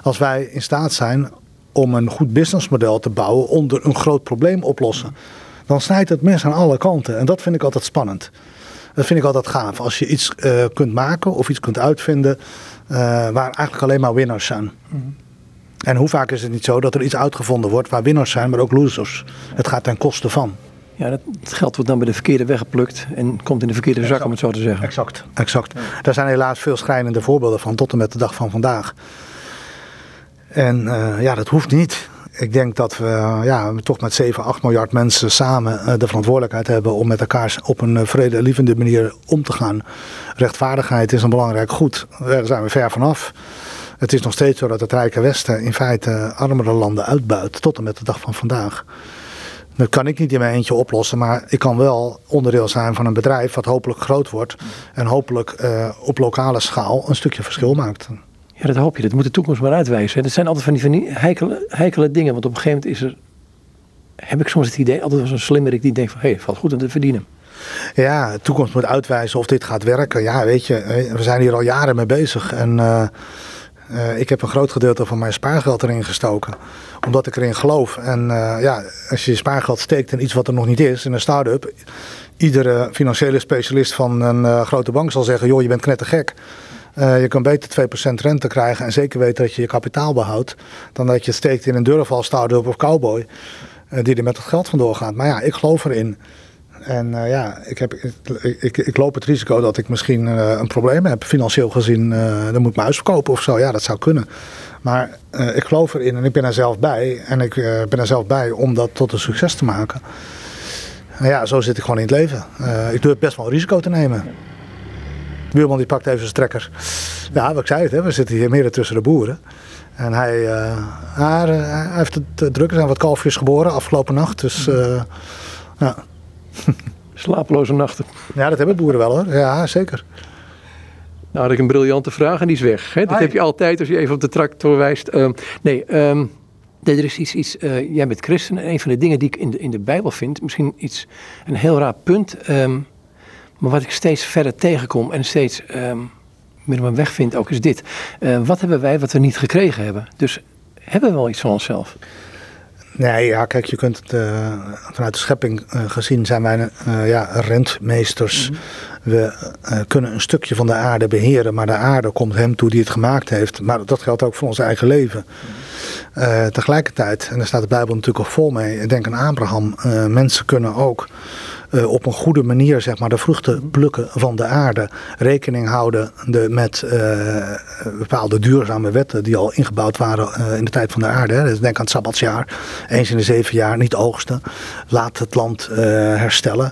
Als wij in staat zijn om een goed businessmodel te bouwen onder een groot probleem oplossen. Dan snijdt het mes aan alle kanten. En dat vind ik altijd spannend. Dat vind ik altijd gaaf. Als je iets kunt maken of iets kunt uitvinden waar eigenlijk alleen maar winnaars zijn. Mm en hoe vaak is het niet zo dat er iets uitgevonden wordt waar winnaars zijn, maar ook losers? Het gaat ten koste van. Ja, dat, geld wordt dan bij de verkeerde weggeplukt en komt in de verkeerde zak, om het zo te zeggen. Exact, exact. Daar zijn helaas veel schrijnende voorbeelden van, tot en met de dag van vandaag. En uh, ja, dat hoeft niet. Ik denk dat we uh, ja, toch met 7, 8 miljard mensen samen uh, de verantwoordelijkheid hebben om met elkaar op een vredelievende manier om te gaan. Rechtvaardigheid is een belangrijk goed. Daar zijn we ver vanaf. Het is nog steeds zo dat het Rijke Westen in feite armere landen uitbuit tot en met de dag van vandaag. Dat kan ik niet in mijn eentje oplossen, maar ik kan wel onderdeel zijn van een bedrijf wat hopelijk groot wordt en hopelijk uh, op lokale schaal een stukje verschil maakt. Ja, dat hoop je. Dat moet de toekomst maar uitwijzen. Dat zijn altijd van die, van die heikele, heikele dingen, want op een gegeven moment is er, heb ik soms het idee, altijd was een slimmerik die denkt van, hé, hey, valt goed aan te verdienen. Ja, de toekomst moet uitwijzen of dit gaat werken. Ja, weet je, we zijn hier al jaren mee bezig en... Uh, uh, ik heb een groot gedeelte van mijn spaargeld erin gestoken. Omdat ik erin geloof. En uh, ja, als je spaargeld steekt in iets wat er nog niet is, in een start-up. Iedere financiële specialist van een uh, grote bank zal zeggen: joh, je bent knettergek. je kan beter 2% rente krijgen en zeker weten dat je je kapitaal behoudt. Dan dat je het steekt in een durafval, start-up of cowboy. die er met het geld vandoor gaat. Maar ja, ik geloof erin. En uh, ja, ik, heb, ik, ik, loop het risico dat ik misschien uh, een probleem heb, financieel gezien. Uh, dan moet ik mijn huis verkopen of zo. Ja, dat zou kunnen. Maar ik geloof erin en ik ben er zelf bij. En ik ben er zelf bij om dat tot een succes te maken. En ja, zo zit ik gewoon in het leven. ik durf best wel risico te nemen. buurman die pakt even zijn trekker. Ja, wat ik zei het, hè, we zitten hier midden tussen de boeren. En hij, hij, heeft het druk. Er zijn wat kalfjes geboren afgelopen nacht. Dus ja. Slapeloze nachten. Ja, dat hebben boeren wel hoor. Ja, zeker. Nou had ik een briljante vraag en die is weg. Hè? Dat heb je altijd als je even op de tractor wijst. Nee, um, nee, er is iets, iets uh, jij bent christen. En een van de dingen die ik in de, in de Bijbel vind, misschien iets, een heel raar punt. Um, maar wat ik steeds verder tegenkom en steeds meer op mijn weg vind ook, is dit. Uh, wat hebben wij wat we niet gekregen hebben? Dus hebben we wel iets van onszelf? Nee, ja, kijk, je kunt het uh, vanuit de schepping uh, gezien zijn wij uh, ja, rentmeesters. Mm -hmm. We kunnen een stukje van de aarde beheren, maar de aarde komt hem toe die het gemaakt heeft. Maar dat geldt ook voor ons eigen leven. Mm -hmm. tegelijkertijd, en daar staat de Bijbel natuurlijk ook vol mee, denk aan Abraham, mensen kunnen ook uh, op een goede manier zeg maar, de vruchten plukken van de aarde. Rekening houden de, met uh, bepaalde duurzame wetten die al ingebouwd waren uh, in de tijd van de aarde. Hè. Dus denk aan het Sabbatsjaar. Eens in de zeven jaar niet oogsten. Laat het land herstellen.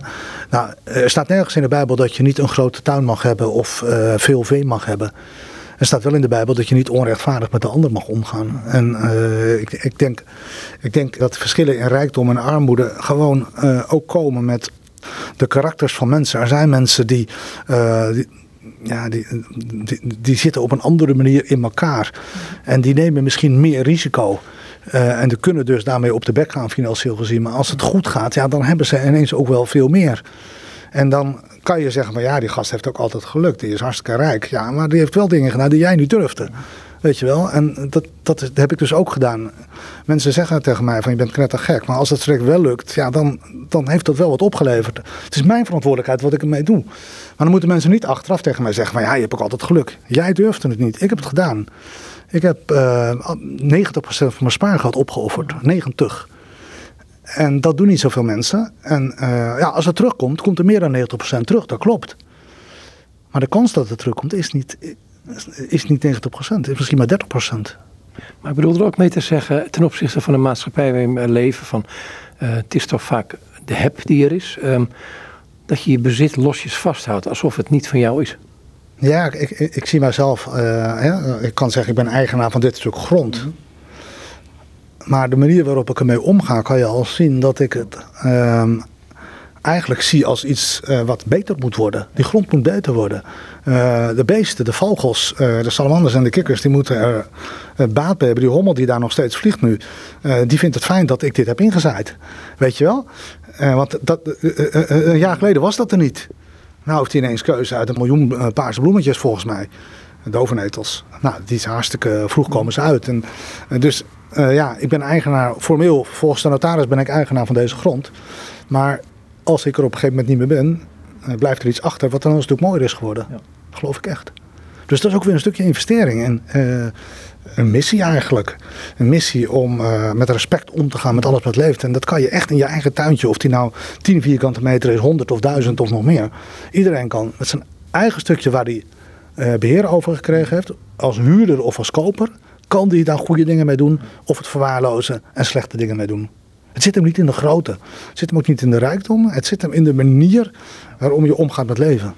Nou, er staat nergens in de Bijbel dat je niet een grote tuin mag hebben of veel vee mag hebben. Er staat wel in de Bijbel dat je niet onrechtvaardig met de ander mag omgaan. En uh, ik, ik, denk, ik denk dat verschillen in rijkdom en armoede gewoon uh, ook komen met de karakters van mensen. Er zijn mensen die, die ja, die, die, zitten op een andere manier in elkaar. En die nemen misschien meer risico. Uh, en die kunnen dus daarmee op de bek gaan financieel gezien. Maar als het goed gaat, ja, dan hebben ze ineens ook wel veel meer. En dan kan je zeggen, maar ja, die gast heeft ook altijd gelukt. Die is hartstikke rijk. Ja, maar die heeft wel dingen gedaan die jij niet durfde. Weet je wel? En dat, dat, heb ik dus ook gedaan. Mensen zeggen tegen mij van je bent knettergek. Maar als het direct wel lukt, ja, dan, dan heeft dat wel wat opgeleverd. Het is mijn verantwoordelijkheid wat ik ermee doe. Maar dan moeten mensen niet achteraf tegen mij zeggen van ja, je hebt ook altijd geluk. Jij durfde het niet. Ik heb het gedaan. Ik heb uh, 90% van mijn spaargeld opgeofferd. 90. En dat doen niet zoveel mensen. En uh, ja, als het terugkomt, komt er meer dan 90% terug. Dat klopt. Maar de kans dat het terugkomt is niet, is niet 90%, is misschien maar 30%. Maar ik bedoel er ook mee te zeggen, ten opzichte van de maatschappij waarin we leven, van uh, het is toch vaak de heb die er is, um, dat je je bezit losjes vasthoudt, alsof het niet van jou is. Ja, ik, ik, ik zie mijzelf, uh, hè, ik kan zeggen ik ben eigenaar van dit stuk grond. Mm -hmm. Maar de manier waarop ik ermee omga, kan je al zien dat ik het um, eigenlijk zie als iets uh, wat beter moet worden. Die grond moet beter worden. Uh, de beesten, de vogels, uh, de salamanders en de kikkers, die moeten er baat bij hebben. Die hommel die daar nog steeds vliegt nu, die vindt het fijn dat ik dit heb ingezaaid. Weet je wel? want dat, een jaar geleden was dat er niet. Nou heeft hij ineens keuze uit een miljoen paarse bloemetjes volgens mij. Dovernetels. Nou, die is hartstikke vroeg komen ze uit. En, dus ja, ik ben eigenaar, formeel volgens de notaris ben ik eigenaar van deze grond. Maar als ik er op een gegeven moment niet meer ben, blijft er iets achter wat dan een stuk mooier is geworden. Ja. Geloof ik echt. Dus dat is ook weer een stukje investering en uh, een missie eigenlijk. Een missie om uh, met respect om te gaan met alles wat leeft. En dat kan je echt in je eigen tuintje, of die nou 10 vierkante meter is, 100 of 1000 of nog meer. Iedereen kan met zijn eigen stukje waar hij uh, beheer over gekregen heeft, als huurder of als koper, kan die daar goede dingen mee doen of het verwaarlozen en slechte dingen mee doen. Het zit hem niet in de grootte. Het zit hem ook niet in de rijkdom. Het zit hem in de manier waarom je omgaat met leven.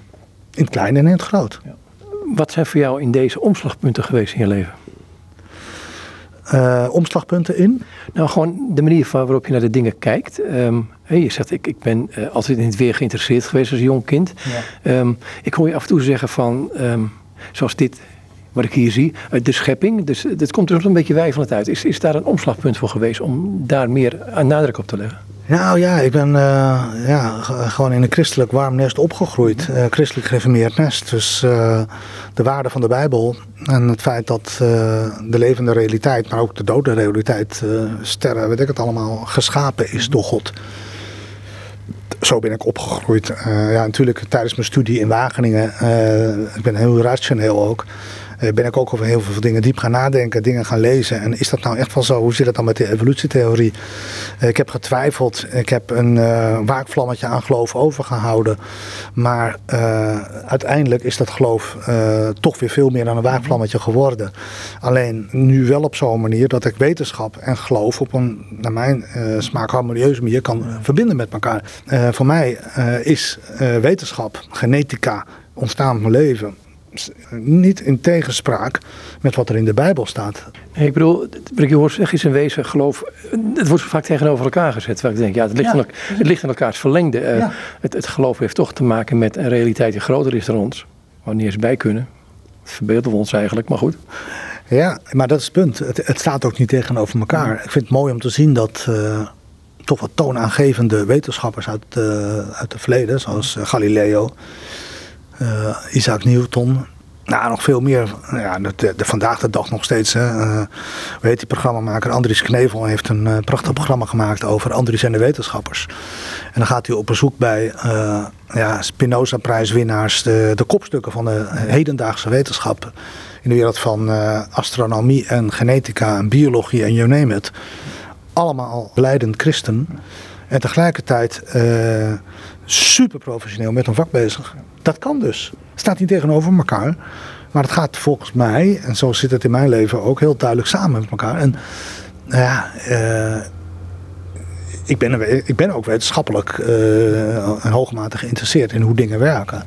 In het klein en in het groot. Ja. Wat zijn voor jou in deze omslagpunten geweest in je leven? Uh, omslagpunten in? Nou, gewoon de manier waarop je naar de dingen kijkt. Um, je zegt, ik, ik ben uh, altijd in het weer geïnteresseerd geweest als jong kind. Ja. Um, ik hoor je af en toe zeggen van, um, zoals dit wat ik hier zie, de schepping. Dus het komt er soms een beetje wijfelend uit. Is, is daar een omslagpunt voor geweest om daar meer nadruk op te leggen? Nou ja, ik ben uh, ja, gewoon in een christelijk warm nest opgegroeid. Uh, christelijk gereformeerd nest. Dus uh, de waarde van de Bijbel en het feit dat de levende realiteit, maar ook de dode realiteit, sterren, weet ik het allemaal, geschapen is door God. Zo ben ik opgegroeid. ja, natuurlijk tijdens mijn studie in Wageningen. ik ben heel rationeel ook ben ik ook over heel veel dingen diep gaan nadenken, dingen gaan lezen. En is dat nou echt wel zo? Hoe zit het dan met de evolutietheorie? ik heb getwijfeld. Ik heb een uh, waakvlammetje aan geloof overgehouden. Maar uiteindelijk is dat geloof toch weer veel meer dan een waakvlammetje geworden. Alleen nu wel op zo'n manier dat ik wetenschap en geloof op een, naar mijn smaak, harmonieuze manier kan verbinden met elkaar. voor mij is wetenschap, genetica, ontstaan leven niet in tegenspraak met wat er in de Bijbel staat. Nee, ik bedoel, wat ik je hoor zeggen is in wezen geloof. Het wordt vaak tegenover elkaar gezet. Waar ik denk, ja, het ligt, ja. In, het ligt in elkaars verlengde. Uh, het, het geloof heeft toch te maken met een realiteit die groter is dan ons. Wanneer ze bij kunnen. Dat verbeelden we ons eigenlijk, maar goed. Ja, maar dat is het punt. Het, het staat ook niet tegenover elkaar. Ik vind het mooi om te zien dat. Uh, toch wat toonaangevende wetenschappers uit, uh, uit het verleden, zoals Galileo, Isaac Newton. Nou, nog veel meer. Ja, de, vandaag de dag nog steeds. Hè. Uh, weet die programmamaker Andries Knevel heeft een uh, prachtig programma gemaakt over Andries en de wetenschappers. En dan gaat hij op bezoek bij ja, Spinoza-prijswinnaars, de, de kopstukken van de hedendaagse wetenschap. In de wereld van astronomie en genetica en biologie en you name it. Allemaal leidend christen. En tegelijkertijd super professioneel met een vak bezig. Dat kan dus. Staat niet tegenover elkaar. Maar het gaat volgens mij, en zo zit het in mijn leven ook, heel duidelijk samen met elkaar. En nou ja, uh, ik, ben, ik ben ook wetenschappelijk uh, hoge mate geïnteresseerd in hoe dingen werken.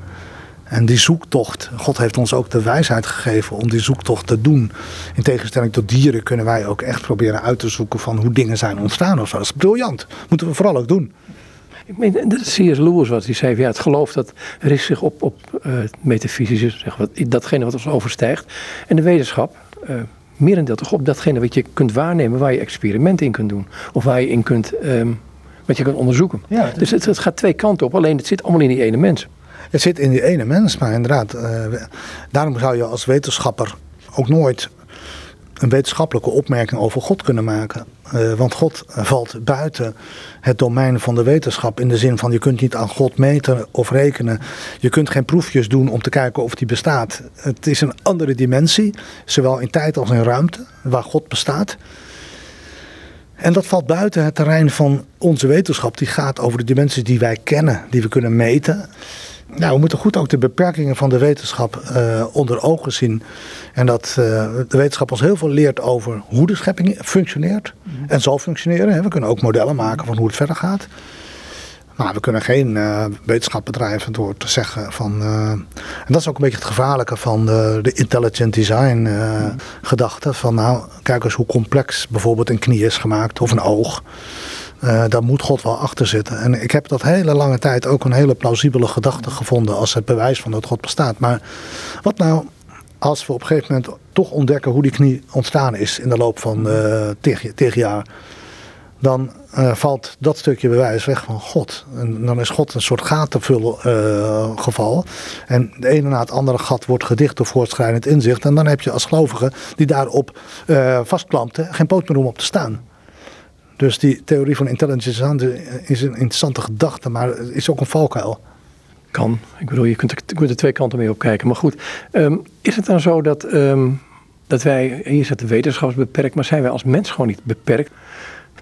En die zoektocht, God heeft ons ook de wijsheid gegeven om die zoektocht te doen. In tegenstelling tot dieren kunnen wij ook echt proberen uit te zoeken van hoe dingen zijn ontstaan of zo. Dat is briljant. Moeten we vooral ook doen. Ik meen, dat is C.S. Lewis wat hij zei. Ja, het geloof dat richt zich op, op uh, metafysische, zeg wat, datgene wat ons overstijgt. En de wetenschap, uh, merendeel toch op datgene wat je kunt waarnemen, waar je experimenten in kunt doen. Of waar je in kunt, um, wat je kunt onderzoeken. Ja, dus het, het, gaat twee kanten op, alleen het zit allemaal in die ene mens. Het zit in die ene mens, maar inderdaad, uh, daarom zou je als wetenschapper ook nooit een wetenschappelijke opmerking over God kunnen maken. Uh, want God valt buiten het domein van de wetenschap. In de zin van je kunt niet aan God meten of rekenen. Je kunt geen proefjes doen om te kijken of die bestaat. Het is een andere dimensie, zowel in tijd als in ruimte, waar God bestaat. En dat valt buiten het terrein van onze wetenschap. Die gaat over de dimensies die wij kennen, die we kunnen meten. Nou, we moeten goed ook de beperkingen van de wetenschap uh, onder ogen zien. En dat uh, de wetenschap ons heel veel leert over hoe de schepping functioneert mhm. en zal functioneren. We kunnen ook modellen maken van hoe het verder gaat. Maar we kunnen geen uh, wetenschap bedrijven door te zeggen van. en dat is ook een beetje het gevaarlijke van de, de intelligent design mhm. gedachte. Van nou, kijk eens hoe complex bijvoorbeeld een knie is gemaakt of een oog. Uh, daar moet God wel achter zitten. En ik heb dat hele lange tijd ook een hele plausibele gedachte gevonden als het bewijs van dat God bestaat. Maar wat nou als we op een gegeven moment toch ontdekken hoe die knie ontstaan is in de loop van uh, tig, jaar. Dan uh, valt dat stukje bewijs weg van God. En dan is God een soort gatenvullen geval. En de ene na het andere gat wordt gedicht door voortschrijdend inzicht. En dan heb je als gelovige die daarop vastklampte geen poot meer om op te staan. Dus die theorie van intelligence is een interessante gedachte, maar het is ook een valkuil. Kan. Ik bedoel, je kunt er, je kunt er twee kanten mee op kijken. Maar goed, um, is het dan zo dat, um, dat wij, hier zit de wetenschap beperkt, maar zijn wij als mens gewoon niet beperkt?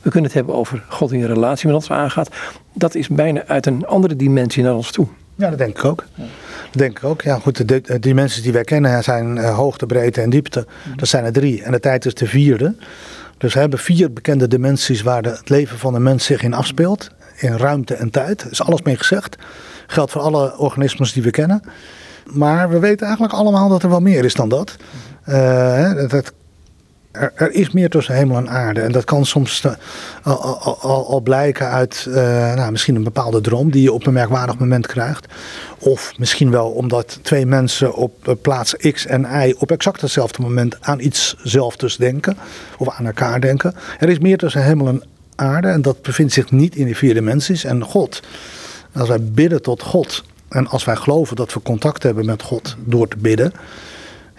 We kunnen het hebben over God in relatie met ons aangaat. Dat is bijna uit een andere dimensie naar ons toe. Ja, dat denk ik ook. Dat denk ik ook. Ja, goed, de, de dimensies die wij kennen zijn uh, hoogte, breedte en diepte. Dat zijn er drie. En de tijd is de vierde. Dus we hebben vier bekende dimensies waar de, het leven van de mens zich in afspeelt. In ruimte en tijd. Is alles mee gezegd. Geldt voor alle organismes die we kennen. Maar we weten eigenlijk allemaal dat er wel meer is dan dat. Uh, dat er, is meer tussen hemel en aarde. En dat kan soms uh, al, blijken uit uh, nou, misschien een bepaalde droom die je op een merkwaardig moment krijgt. Of misschien wel omdat twee mensen op uh, plaats X en Y op exact hetzelfde moment aan iets zelfs denken. Of aan elkaar denken. Er is meer tussen hemel en aarde en dat bevindt zich niet in die vier dimensies. En God, als wij bidden tot God en als wij geloven dat we contact hebben met God door te bidden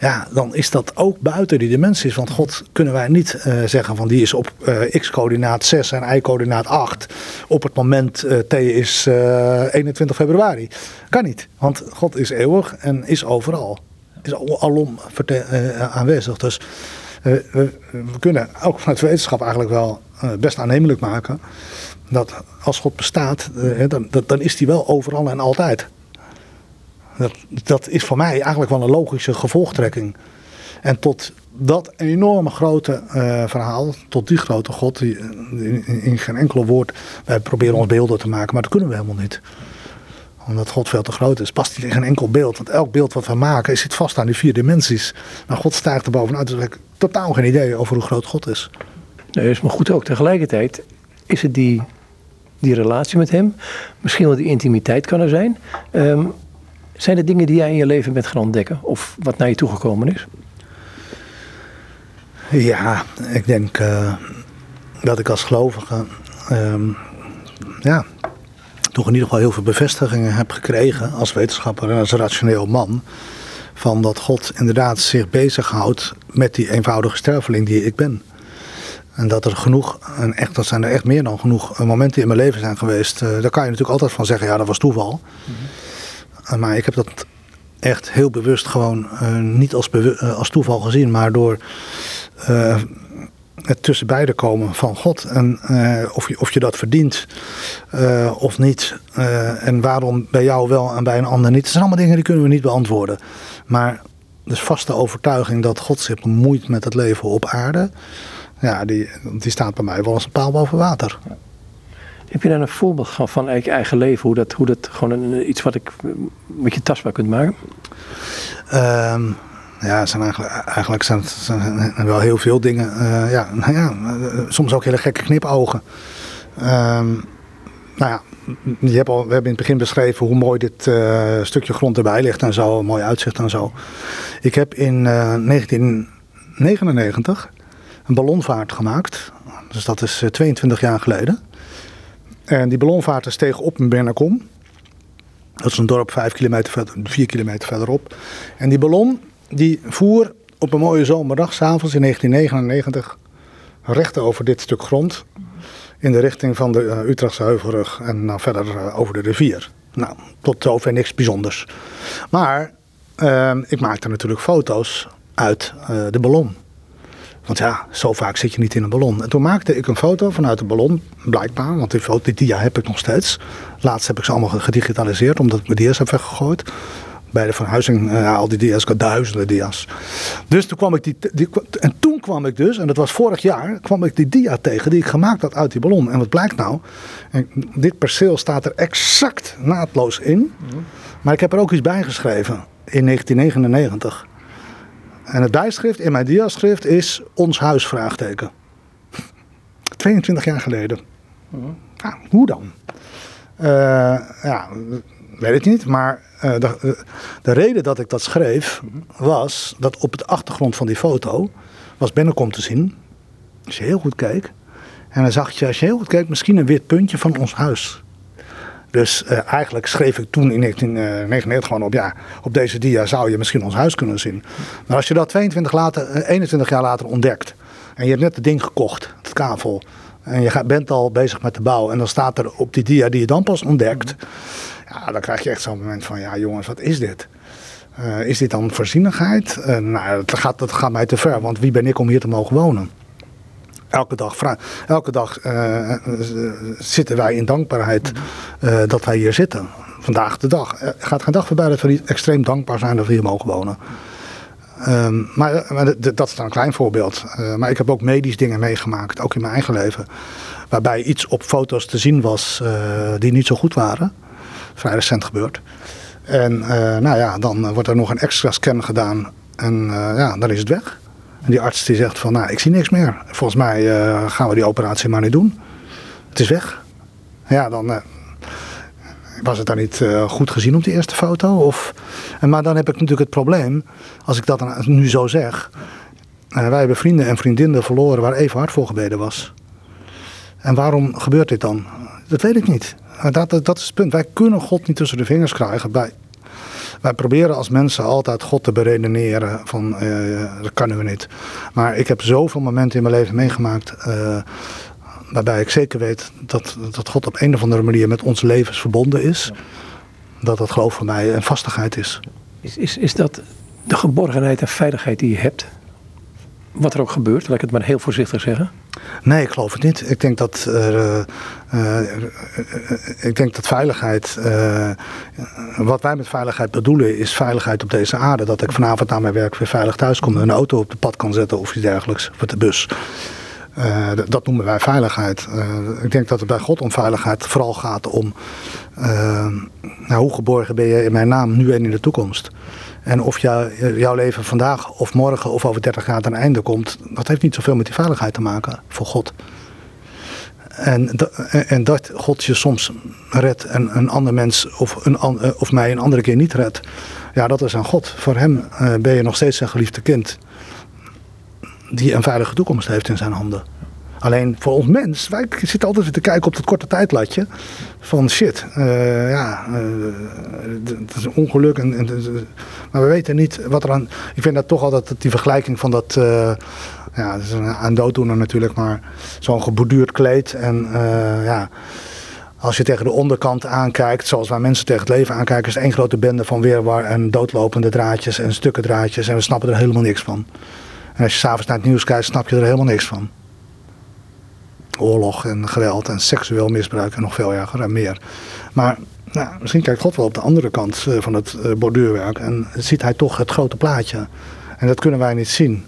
ja, dan is dat ook buiten die dimensies. Want God kunnen wij niet uh, zeggen van die is op uh, x-coördinaat 6 en y-coördinaat 8 op het moment uh, t is 21 februari. Kan niet, want God is eeuwig en is overal. Is alom aanwezig. Dus we, we, kunnen ook vanuit wetenschap eigenlijk wel best aannemelijk maken dat als God bestaat, dan, dan is die wel overal en altijd. Dat, dat is voor mij eigenlijk wel een logische gevolgtrekking. En tot dat enorme grote uh, verhaal, tot die grote God, die, in, geen enkel woord, wij proberen ons beelden te maken, maar dat kunnen we helemaal niet. omdat God veel te groot is, past hij in geen enkel beeld. Want elk beeld wat we maken zit vast aan die vier dimensies. Maar God stijgt er bovenuit. Dus ik heb totaal geen idee over hoe groot God is. Nee, is maar goed ook. Tegelijkertijd is het die, die relatie met hem. Misschien wel die intimiteit kan er zijn. Ehm, zijn er dingen die jij in je leven bent gaan ontdekken? Of wat naar je toegekomen is? Ja, ik denk uh, dat ik als gelovige um, ja, toch in ieder geval heel veel bevestigingen heb gekregen als wetenschapper en als rationeel man. Van dat God inderdaad zich bezighoudt met die eenvoudige sterveling die ik ben. En dat er genoeg, en echt, dat zijn er echt meer dan genoeg momenten in mijn leven zijn geweest. Uh, daar kan je natuurlijk altijd van zeggen, ja dat was toeval. Mhm. Maar ik heb dat echt heel bewust gewoon uh, niet als, uh, als toeval gezien, maar door het tussen beide komen van God. En of, je, of je dat verdient of niet. En waarom bij jou wel en bij een ander niet. Dat zijn allemaal dingen die kunnen we niet beantwoorden. Maar de vaste overtuiging dat God zich bemoeit met het leven op aarde. Ja, die, die staat bij mij wel als een paal boven water. Heb je daar een voorbeeld van, van eigen leven? Hoe dat, hoe dat gewoon een, iets wat ik met je tastbaar kunt maken? Um, ja, zijn eigenlijk, eigenlijk zijn het wel heel veel dingen. Uh, ja, nou ja, eh, soms ook hele gekke knipogen. Um, nou ja, je hebt al, we hebben in het begin beschreven hoe mooi dit uh, stukje grond erbij ligt en zo. Mooi uitzicht en zo. Ik heb in uh, 1999 een ballonvaart gemaakt. Dus dat is 22 jaar geleden. En die ballonvaart steeg op in Bernakom. Dat is een dorp 5 kilometer verder, 4 kilometer verderop. En die ballon die voer op een mooie zomerdag, s'avonds in 1999, recht over dit stuk grond. In de richting van de uh, Utrechtse Heuvelrug en nou verder uh, over de rivier. Nou, tot zover niks bijzonders. Maar uh, ik maakte natuurlijk foto's uit de ballon. Want ja, zo vaak zit je niet in een ballon. En toen maakte ik een foto vanuit de ballon, blijkbaar. Want die, foto, die dia heb ik nog steeds. Laatst heb ik ze allemaal gedigitaliseerd, omdat ik mijn dia's heb weggegooid bij de verhuizing, uh, al die dia's, duizenden dia's. Dus toen kwam ik die, die, en toen kwam ik dus, en dat was vorig jaar, kwam ik die dia tegen die ik gemaakt had uit die ballon. En wat blijkt nou? En dit perceel staat er exact naadloos in. Maar ik heb er ook iets bij geschreven in 1999. En het bijschrift in mijn diaschrift is ons huis vraagteken. 22 jaar geleden. Ja, hoe dan? Uh, ja, weet ik niet, maar uh, de, de, reden dat ik dat schreef was dat op de achtergrond van die foto was Bennekom te zien. Als je heel goed keek. En dan zag je, als je heel goed keek, misschien een wit puntje van ons huis. Dus uh, eigenlijk schreef ik toen in 1999 gewoon op, ja, op deze dia zou je misschien ons huis kunnen zien. Maar als je dat 22 later, 21 jaar later ontdekt en je hebt net het ding gekocht, het kavel, en je bent al bezig met de bouw en dan staat er op die dia die je dan pas ontdekt, ja, dan krijg je echt zo'n moment van, ja jongens, wat is dit? Uh, is dit dan voorzienigheid? Nou, dat gaat, dat gaat mij te ver, want wie ben ik om hier te mogen wonen? Elke dag, elke dag uh, zitten wij in dankbaarheid dat wij hier zitten. Vandaag de dag. Gaat geen dag voorbij dat we niet extreem dankbaar zijn dat we hier mogen wonen. Um, maar, maar dat is dan een klein voorbeeld. maar ik heb ook medisch dingen meegemaakt, ook in mijn eigen leven. Waarbij iets op foto's te zien was die niet zo goed waren vrij recent gebeurd. En nou ja, dan wordt er nog een extra scan gedaan en ja, dan is het weg. En die arts die zegt van, nou, ik zie niks meer. Volgens mij uh, gaan we die operatie maar niet doen. Het is weg. Ja, dan was het dan niet goed gezien op die eerste foto. Of, en, maar dan heb ik natuurlijk het probleem, als ik dat nu zo zeg. wij hebben vrienden en vriendinnen verloren waar even hard voor gebeden was. En waarom gebeurt dit dan? Dat weet ik niet. Dat, dat is het punt. Wij kunnen God niet tussen de vingers krijgen. Wij, wij proberen als mensen altijd God te beredeneren van uh, dat kunnen we niet. Maar ik heb zoveel momenten in mijn leven meegemaakt uh, waarbij ik zeker weet dat, dat God op een of andere manier met ons levens verbonden is. Dat dat geloof voor mij een vastigheid is. Is, is. is dat de geborgenheid en veiligheid die je hebt? Wat er ook gebeurt, laat ik het maar heel voorzichtig zeggen. Nee, ik geloof het niet. Ik denk dat, uh, uh, ik denk dat veiligheid, wat wij met veiligheid bedoelen, is veiligheid op deze aarde. Dat ik vanavond naar mijn werk weer veilig thuis kom en een auto op de pad kan zetten of iets dergelijks, voor de bus. Dat noemen wij veiligheid. Ik denk dat het bij God om veiligheid vooral gaat om nou, hoe geborgen ben je in mijn naam nu en in de toekomst. En of jou, jouw leven vandaag of morgen of over 30 jaar ten einde komt, dat heeft niet zoveel met die veiligheid te maken voor God. En, en dat God je soms redt en een ander mens of, een, of mij een andere keer niet redt, ja, dat is aan God. Voor hem ben je nog steeds zijn geliefde kind die een veilige toekomst heeft in zijn handen. Alleen voor ons mens, wij zitten altijd te kijken op dat korte tijdlatje. Van shit, uh, ja, het is een ongeluk. En, maar we weten niet wat er aan. Ik vind dat toch altijd die vergelijking van dat. Uh, ja, dat is een, een dooddoener natuurlijk, maar zo'n geborduurd kleed. En ja, als je tegen de onderkant aankijkt, zoals wij mensen tegen het leven aankijken, is het één grote bende van weerwar en doodlopende draadjes en stukken draadjes. En we snappen er helemaal niks van. En als je s'avonds naar het nieuws kijkt, snap je er helemaal niks van. Oorlog en geweld en seksueel misbruik en nog veel erger en meer. Maar nou, misschien kijkt God wel op de andere kant eh, van het eh, borduurwerk en ziet hij toch het grote plaatje. En dat kunnen wij niet zien.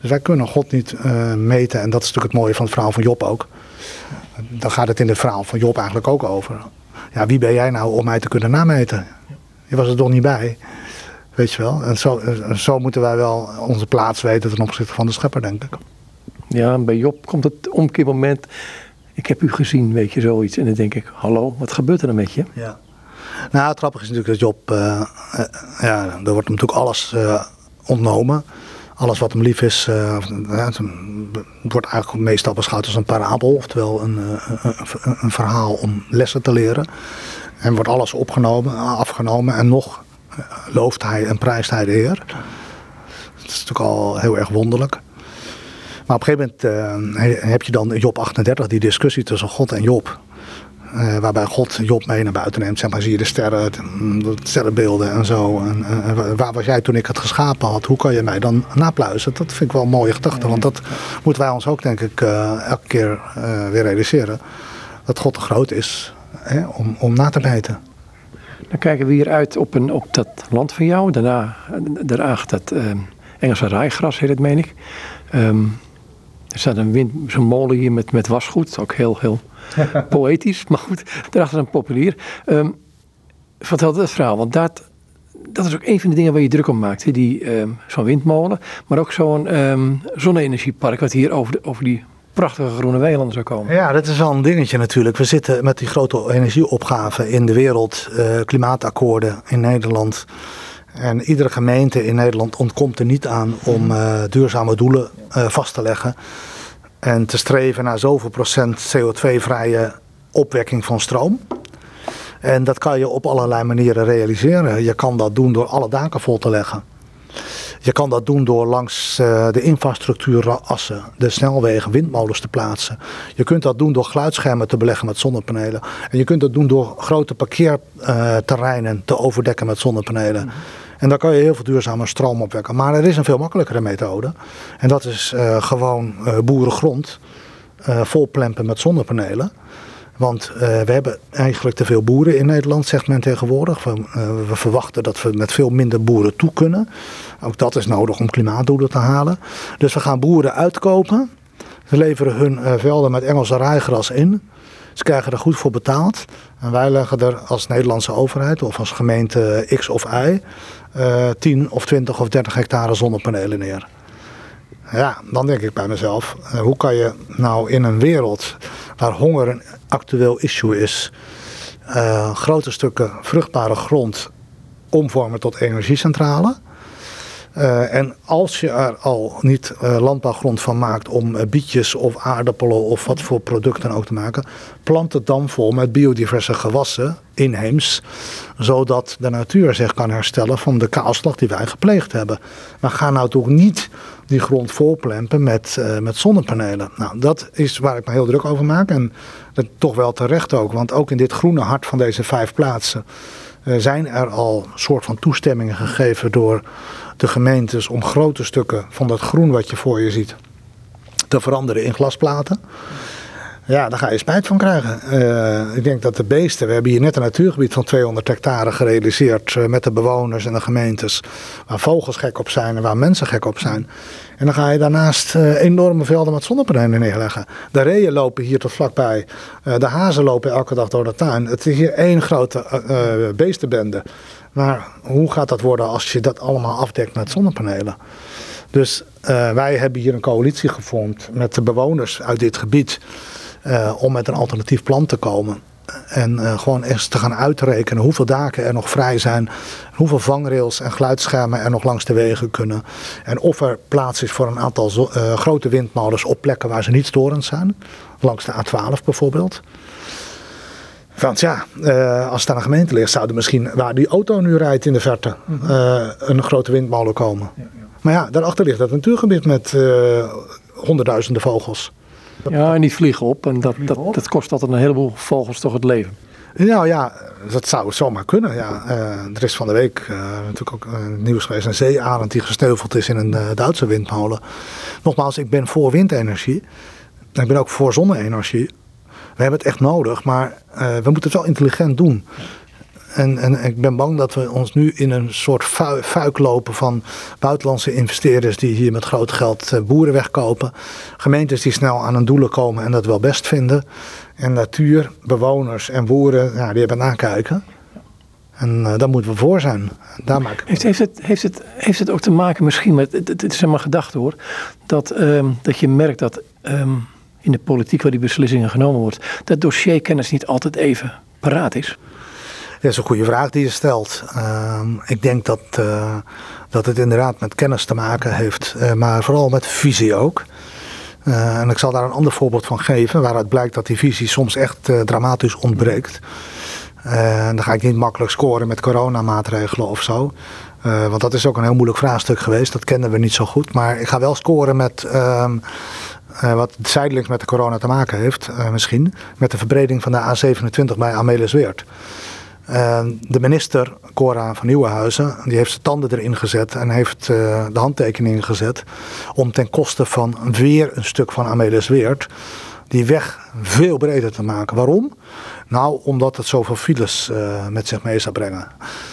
Dus wij kunnen God niet uh, meten. En dat is natuurlijk het mooie van het verhaal van Job ook. Dan gaat het in het verhaal van Job eigenlijk ook over. Ja, wie ben jij nou om mij te kunnen nameten? Je was er toch niet bij. Weet je wel? En zo, zo moeten wij wel onze plaats weten ten opzichte van de schepper, denk ik. Ja, bij Job komt het omkeermoment. Ik heb u gezien, weet je, zoiets. En dan denk ik, hallo, wat gebeurt er dan met je? Ja. Nou, het grappige is natuurlijk dat Job, uh, ja, er wordt hem natuurlijk alles uh, ontnomen. Alles wat hem lief is, het wordt eigenlijk meestal beschouwd als een parabel. Oftewel een, een, een verhaal om lessen te leren. En wordt alles opgenomen, afgenomen en nog looft hij en prijst hij de Heer. Dat is natuurlijk al heel erg wonderlijk. Maar op een gegeven moment uh, heb je dan Job 38, die discussie tussen God en Job. Uh, waarbij God Job mee naar buiten neemt. Zeg maar, zie je de sterren, de sterrenbeelden en zo. En, uh, waar was jij toen ik het geschapen had? Hoe kan je mij dan napluizen? Dat vind ik wel een mooie gedachte. Want dat moeten wij ons ook, denk ik, elke keer weer realiseren. Dat God te groot is hè, om, om na te meten. Dan kijken we hier uit op, een, op dat land van jou. Daarna, daarachter dat Engelse rijgras heet het, meen ik. Um, er staat een wind, zo'n molen hier met, met wasgoed. Ook heel, heel poëtisch. Maar goed, daarachter een populier. Um, vertel dat verhaal, want dat, dat is ook een van de dingen waar je druk om maakt. Die, um, zo'n windmolen, maar ook zo'n um, zonne-energiepark... wat hier over, de, over die prachtige groene weilanden zou komen. Ja, dat is wel een dingetje natuurlijk. We zitten met die grote energieopgaven in de wereld, uh, klimaatakkoorden in Nederland. En iedere gemeente in Nederland ontkomt er niet aan om uh, duurzame doelen uh, vast te leggen. En te streven naar zoveel procent CO2-vrije opwekking van stroom. En dat kan je op allerlei manieren realiseren. Je kan dat doen door alle daken vol te leggen. Je kan dat doen door langs uh, de infrastructuurassen, de snelwegen, windmolens te plaatsen. Je kunt dat doen door geluidsschermen te beleggen met zonnepanelen. En je kunt dat doen door grote parkeerterreinen te overdekken met zonnepanelen. En daar kan je heel veel duurzame stroom opwekken. Maar er is een veel makkelijkere methode. En dat is uh, gewoon uh, boerengrond volplempen met zonnepanelen. Want uh, we hebben eigenlijk te veel boeren in Nederland, zegt men tegenwoordig. We, uh, we, verwachten dat we met veel minder boeren toe kunnen. Ook dat is nodig om klimaatdoelen te halen. Dus we gaan boeren uitkopen. Ze leveren hun uh, velden met Engelse rijgras in. Ze krijgen er goed voor betaald. En wij leggen er als Nederlandse overheid of als gemeente X of Y 10 of 20 of 30 hectare zonnepanelen neer. Ja, dan denk ik bij mezelf, hoe kan je nou in een wereld waar honger actueel issue is, uh, grote stukken vruchtbare grond omvormen tot energiecentrale. Uh, en als je er al niet uh, landbouwgrond van maakt om uh, bietjes of aardappelen of wat voor producten ook te maken, plant het dan vol met biodiverse gewassen, inheems, zodat de natuur zich kan herstellen van de kaalslag die wij gepleegd hebben. Maar ga nou toch niet die grond volplempen met, met zonnepanelen. Nou, dat is waar ik me heel druk over maak en dat toch wel terecht ook, want ook in dit groene hart van deze vijf plaatsen zijn er al soort van toestemmingen gegeven door de gemeentes om grote stukken van dat groen wat je voor je ziet te veranderen in glasplaten. Ja, daar ga je spijt van krijgen. Uh, ik denk dat de beesten, we hebben hier net een natuurgebied van 200 hectare gerealiseerd uh, met de bewoners en de gemeentes, waar vogels gek op zijn en waar mensen gek op zijn. En dan ga je daarnaast uh, enorme velden met zonnepanelen neerleggen. De reeën lopen hier tot vlakbij, de hazen lopen elke dag door de tuin. Het is hier één grote beestenbende. Maar hoe gaat dat worden als je dat allemaal afdekt met zonnepanelen? Dus wij hebben hier een coalitie gevormd met de bewoners uit dit gebied. Uh, om met een alternatief plan te komen. En uh, gewoon eens te gaan uitrekenen hoeveel daken er nog vrij zijn. Hoeveel vangrails en geluidsschermen er nog langs de wegen kunnen. En of er plaats is voor een aantal grote windmolens op plekken waar ze niet storend zijn. Langs de A12 bijvoorbeeld. Want ja, uh, als het aan een gemeente ligt, zou er misschien waar die auto nu rijdt in de verte een grote windmolen komen. Ja, ja. Maar ja, daarachter ligt dat natuurgebied met honderdduizenden vogels. Ja, en die vliegen op. En dat, dat, dat kost altijd een heleboel vogels toch het leven. Nou ja, dat zou zomaar kunnen. Ja. Uh, er is van de week uh, natuurlijk ook uh, nieuws geweest. Een zeearend die gesteuveld is in een Duitse windmolen. Nogmaals, ik ben voor windenergie. Ik ben ook voor zonne-energie. We hebben het echt nodig, maar we moeten het wel intelligent doen. En, en ik ben bang dat we ons nu in een soort fuik lopen van buitenlandse investeerders die hier met groot geld eh, boeren wegkopen. Gemeentes die snel aan hun doelen komen en dat wel best vinden. En natuur, bewoners en boeren, ja, die hebben nakijken. En uh, daar moeten we voor zijn. Daar maken heeft, heeft, het, heeft, het, het ook te maken misschien met, het, is maar gedachte hoor, dat, um, dat je merkt dat um, in de politiek waar die beslissingen genomen wordt, dat dossierkennis niet altijd even paraat is? Dat is een goede vraag die je stelt. Uh, ik denk dat, uh, dat het inderdaad met kennis te maken heeft, uh, maar vooral met visie ook. Uh, en ik zal daar een ander voorbeeld van geven, waaruit blijkt dat die visie soms echt dramatisch ontbreekt. Dan ga ik niet makkelijk scoren met coronamaatregelen of zo. want dat is ook een heel moeilijk vraagstuk geweest, dat kennen we niet zo goed. Maar ik ga wel scoren met ehm, wat zijdelings met de corona te maken heeft, misschien. Met de verbreding van de A27 bij Amelisweert. Ehm, de minister, Cora van Nieuwenhuizen, die heeft zijn tanden erin gezet en heeft uh, de handtekeningen gezet om ten koste van weer een stuk van Amelis Weert die weg veel breder te maken. Waarom? Nou, omdat het zoveel files uh, met zich mee zou brengen.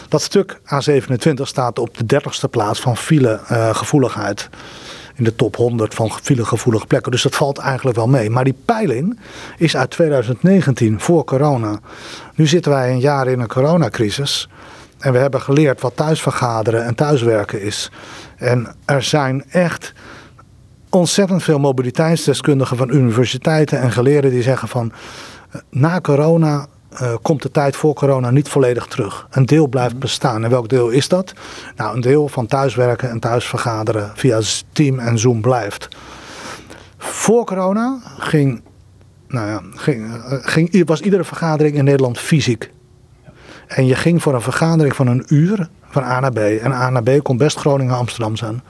Dat stuk A27 staat op de dertigste plaats van filegevoeligheid. Uh, in de top 100 van filegevoelige plekken. Dus dat valt eigenlijk wel mee. Maar die peiling is uit 2019, voor corona. Nu zitten wij een jaar in een coronacrisis. En we hebben geleerd wat thuisvergaderen en thuiswerken is. En er zijn echt ontzettend veel mobiliteitsdeskundigen van universiteiten en geleerden die zeggen van eh, na corona uh, komt de tijd voor corona niet volledig terug. Een deel blijft mhm. bestaan. En welk deel is dat? Nou, een deel van thuiswerken en thuisvergaderen via Team en Zoom blijft. Voor corona ging, nou ja, ging, uh, ging, was iedere vergadering in Nederland fysiek. En je ging voor een vergadering van een uur van A naar B. En A naar B kon best Groningen Amsterdam zijn.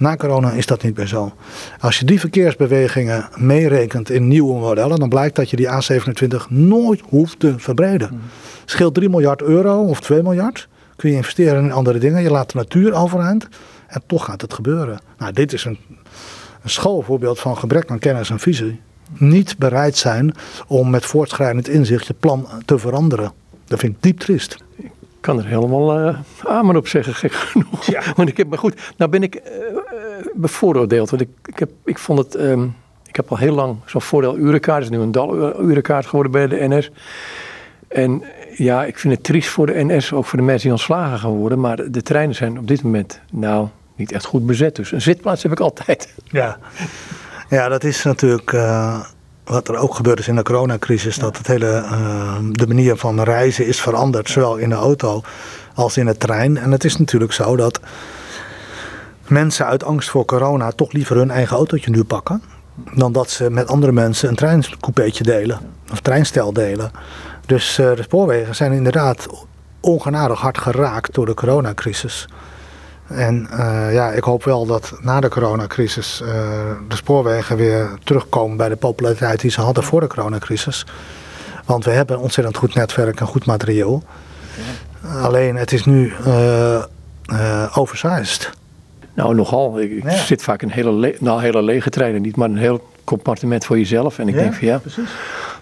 Na corona is dat niet meer zo. Als je die verkeersbewegingen meerekent in nieuwe modellen, dan blijkt dat je die A27 nooit hoeft te verbreden. Hmm. Scheelt 3 miljard euro of 2 miljard. Kun je investeren in andere dingen. Je laat de natuur overeind. En toch gaat het gebeuren. Nou, dit is een, een schoolvoorbeeld van gebrek aan kennis en visie. Niet bereid zijn om met voortschrijdend inzicht je plan te veranderen. Dat vind ik diep triest kan er helemaal uh, amen op zeggen, gek genoeg. Ja. Want ik heb, maar goed, nou ben ik uh, bevooroordeeld. Want ik, ik, heb, ik vond het, um, ik heb al heel lang zo'n voordeel urenkaart. Het is nu een dal urenkaart geworden bij de NS. En ja, ik vind het triest voor de NS, ook voor de mensen die ontslagen gaan worden. Maar de treinen zijn op dit moment, nou, niet echt goed bezet. Dus een zitplaats heb ik altijd. Ja, ja dat is natuurlijk... Uh wat er ook gebeurd is in de coronacrisis, dat het hele, uh, de manier van reizen is veranderd, zowel in de auto als in de trein. En het is natuurlijk zo dat mensen uit angst voor corona toch liever hun eigen autootje nu pakken, dan dat ze met andere mensen een treincoupeetje delen, of treinstel delen. Dus uh, de spoorwegen zijn inderdaad ongenadig hard geraakt door de coronacrisis. En uh, ja, ik hoop wel dat na de coronacrisis uh, de spoorwegen weer terugkomen bij de populariteit die ze hadden voor de coronacrisis. Want we hebben een ontzettend goed netwerk en goed materieel. Ja. Alleen het is nu uh, oversized. Nou, nogal. Ik, zit vaak in hele, le nou, hele lege treinen niet, maar een heel compartiment voor jezelf. En ik Ja, denk van ja, precies.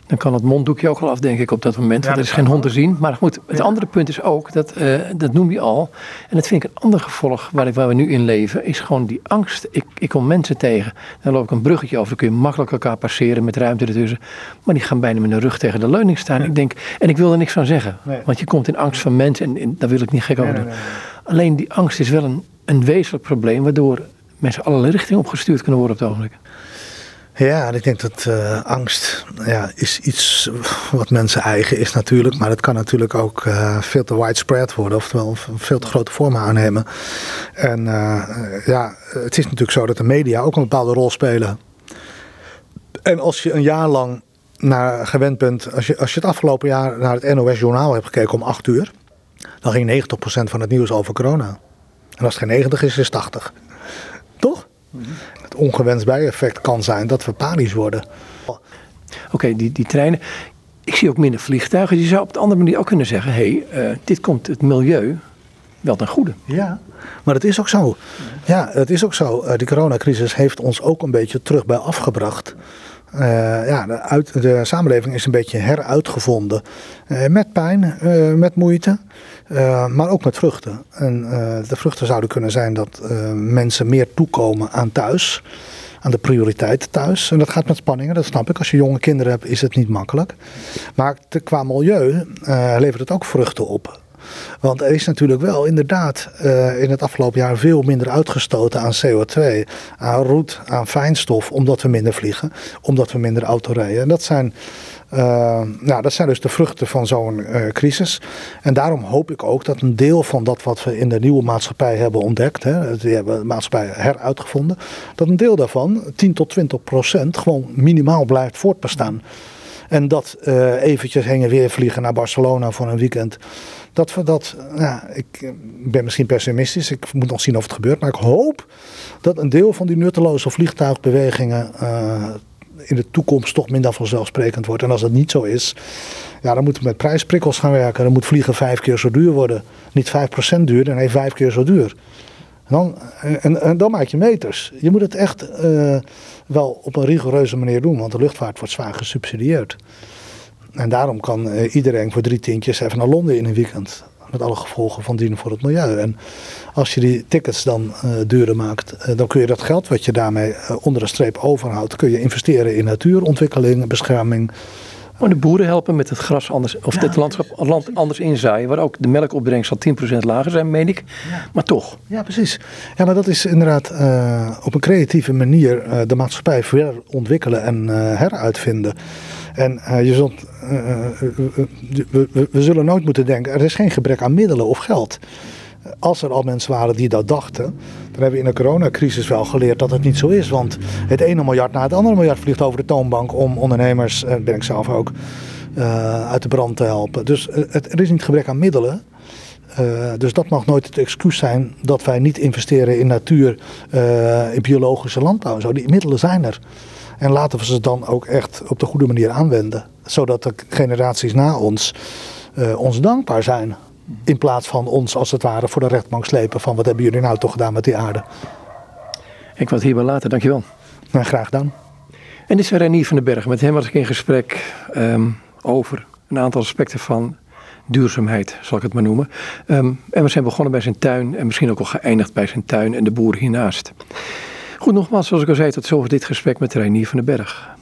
Dan kan het monddoekje ook al af, denk ik, op dat moment. want er is geen hond te zien. Maar goed, het Ja. andere punt is ook, dat, eh, dat noem je al. En dat vind ik een ander gevolg waar, ik- waar we nu in leven, is gewoon die angst. Ik, ik kom mensen tegen, dan loop ik een bruggetje over, dan kun je makkelijk elkaar passeren met ruimte ertussen. Maar die gaan bijna met hun rug tegen de leuning staan. Ik denk, en ik wil er niks van zeggen. Nee. Want je komt in angst van mensen en, en daar wil ik niet gek over doen. nee, nee, Alleen die angst is wel een, een wezenlijk probleem, waardoor mensen allerlei richtingen opgestuurd kunnen worden op het ogenblik. Ja, ik denk dat eh, angst ja, is iets wat mensen eigen is natuurlijk. Maar het kan natuurlijk ook eh, veel te widespread worden. Oftewel veel te grote vormen aannemen. En eh, ja, het is natuurlijk zo dat de media ook een bepaalde rol spelen. En als je een jaar lang naar gewend bent. Als je, als je het afgelopen jaar naar het NOS Journaal hebt gekeken om 8 uur. Dan ging 90% van het nieuws over corona. En als het geen 90 is, is het 80. Toch? Het ongewenst bijeffect kan zijn dat we panisch worden. Oké, die, die treinen. Ik zie ook minder vliegtuigen. Dus je zou op de andere manier ook kunnen zeggen: hé, hey, eh, dit komt het milieu wel ten goede. Ja, maar het is ook zo. Ja, het is ook zo. Eh, die coronacrisis heeft ons ook een beetje terug bij afgebracht. Eh, ja, de, uit, de samenleving is een beetje heruitgevonden. Eh, met pijn, eh, met moeite, maar ook met vruchten. En de vruchten zouden kunnen zijn dat mensen meer toekomen aan thuis. Aan de prioriteit thuis. En dat gaat met spanningen, dat snap ik. Als je jonge kinderen hebt, is het niet makkelijk. Maar qua milieu levert het ook vruchten op. Want er is natuurlijk wel inderdaad eh, in het afgelopen jaar veel minder uitgestoten aan CO2, aan roet, aan fijnstof, omdat we minder vliegen, omdat we minder auto rijden. En dat zijn, nou, dat zijn dus de vruchten van zo'n eh, crisis. En daarom hoop ik ook dat een deel van dat wat we in de nieuwe maatschappij hebben ontdekt, hè, die hebben de maatschappij heruitgevonden, dat een deel daarvan, 10 tot 20 procent, gewoon minimaal blijft voortbestaan. En dat eventjes heen en weer vliegen naar Barcelona voor een weekend. Dat dat, ik eh, ben misschien pessimistisch. Ik moet nog zien of het gebeurt. Maar ik hoop dat een deel van die nutteloze vliegtuigbewegingen eh, in de toekomst toch minder vanzelfsprekend wordt. En als dat niet zo is, ja, dan moeten we met prijsprikkels gaan werken. Dan moet vliegen vijf keer zo duur worden. Niet 5% duur, nee, vijf keer zo duur. En dan, en, en dan maak je meters. Je moet het echt eh, wel op een rigoureuze manier doen, want de luchtvaart wordt zwaar gesubsidieerd. En daarom kan eh, iedereen voor drie tientjes even naar Londen in een weekend. Met alle gevolgen van dien voor het milieu. En als je die tickets dan eh, duurder maakt, eh, dan kun je dat geld wat je daarmee onder de streep overhoudt, kun je investeren in natuurontwikkeling, bescherming. Maar de boeren helpen met het gras anders, of het landschap het land anders inzaaien. Waar ook de melkopbrengst zal 10% lager zijn, meen ik. Maar toch. Ja, precies. Ja, maar dat is inderdaad eh, op een creatieve manier eh, de maatschappij verder ontwikkelen en eh, heruitvinden. En je zult, we, we, we zullen nooit moeten denken, er is geen gebrek aan middelen of geld. Als er al mensen waren die dat dachten, dan hebben we in de coronacrisis wel geleerd dat het niet zo is. Want het ene miljard na het andere miljard vliegt over de toonbank om ondernemers, en ben ik zelf ook, eh, uit de brand te helpen. Dus eh, het, er is niet gebrek aan middelen. Uh, dus dat mag nooit het excuus zijn dat wij niet investeren in natuur, in biologische landbouw. Zo. Die middelen zijn er. En laten we ze dan ook echt op de goede manier aanwenden. Zodat de generaties na ons ons dankbaar zijn. In plaats van ons als het ware voor de rechtbank slepen van wat hebben jullie nou toch gedaan met die aarde. Ik wat hierbij later, dankjewel. Nou, graag gedaan. En dit is Renier van den Berg. Met hem was ik in gesprek um, over een aantal aspecten van duurzaamheid, zal ik het maar noemen. Um, en we zijn begonnen bij zijn tuin en misschien ook al geëindigd bij zijn tuin en de boer hiernaast. Goed, nogmaals, zoals ik al zei, tot zover dit gesprek met Reinier van den Berg.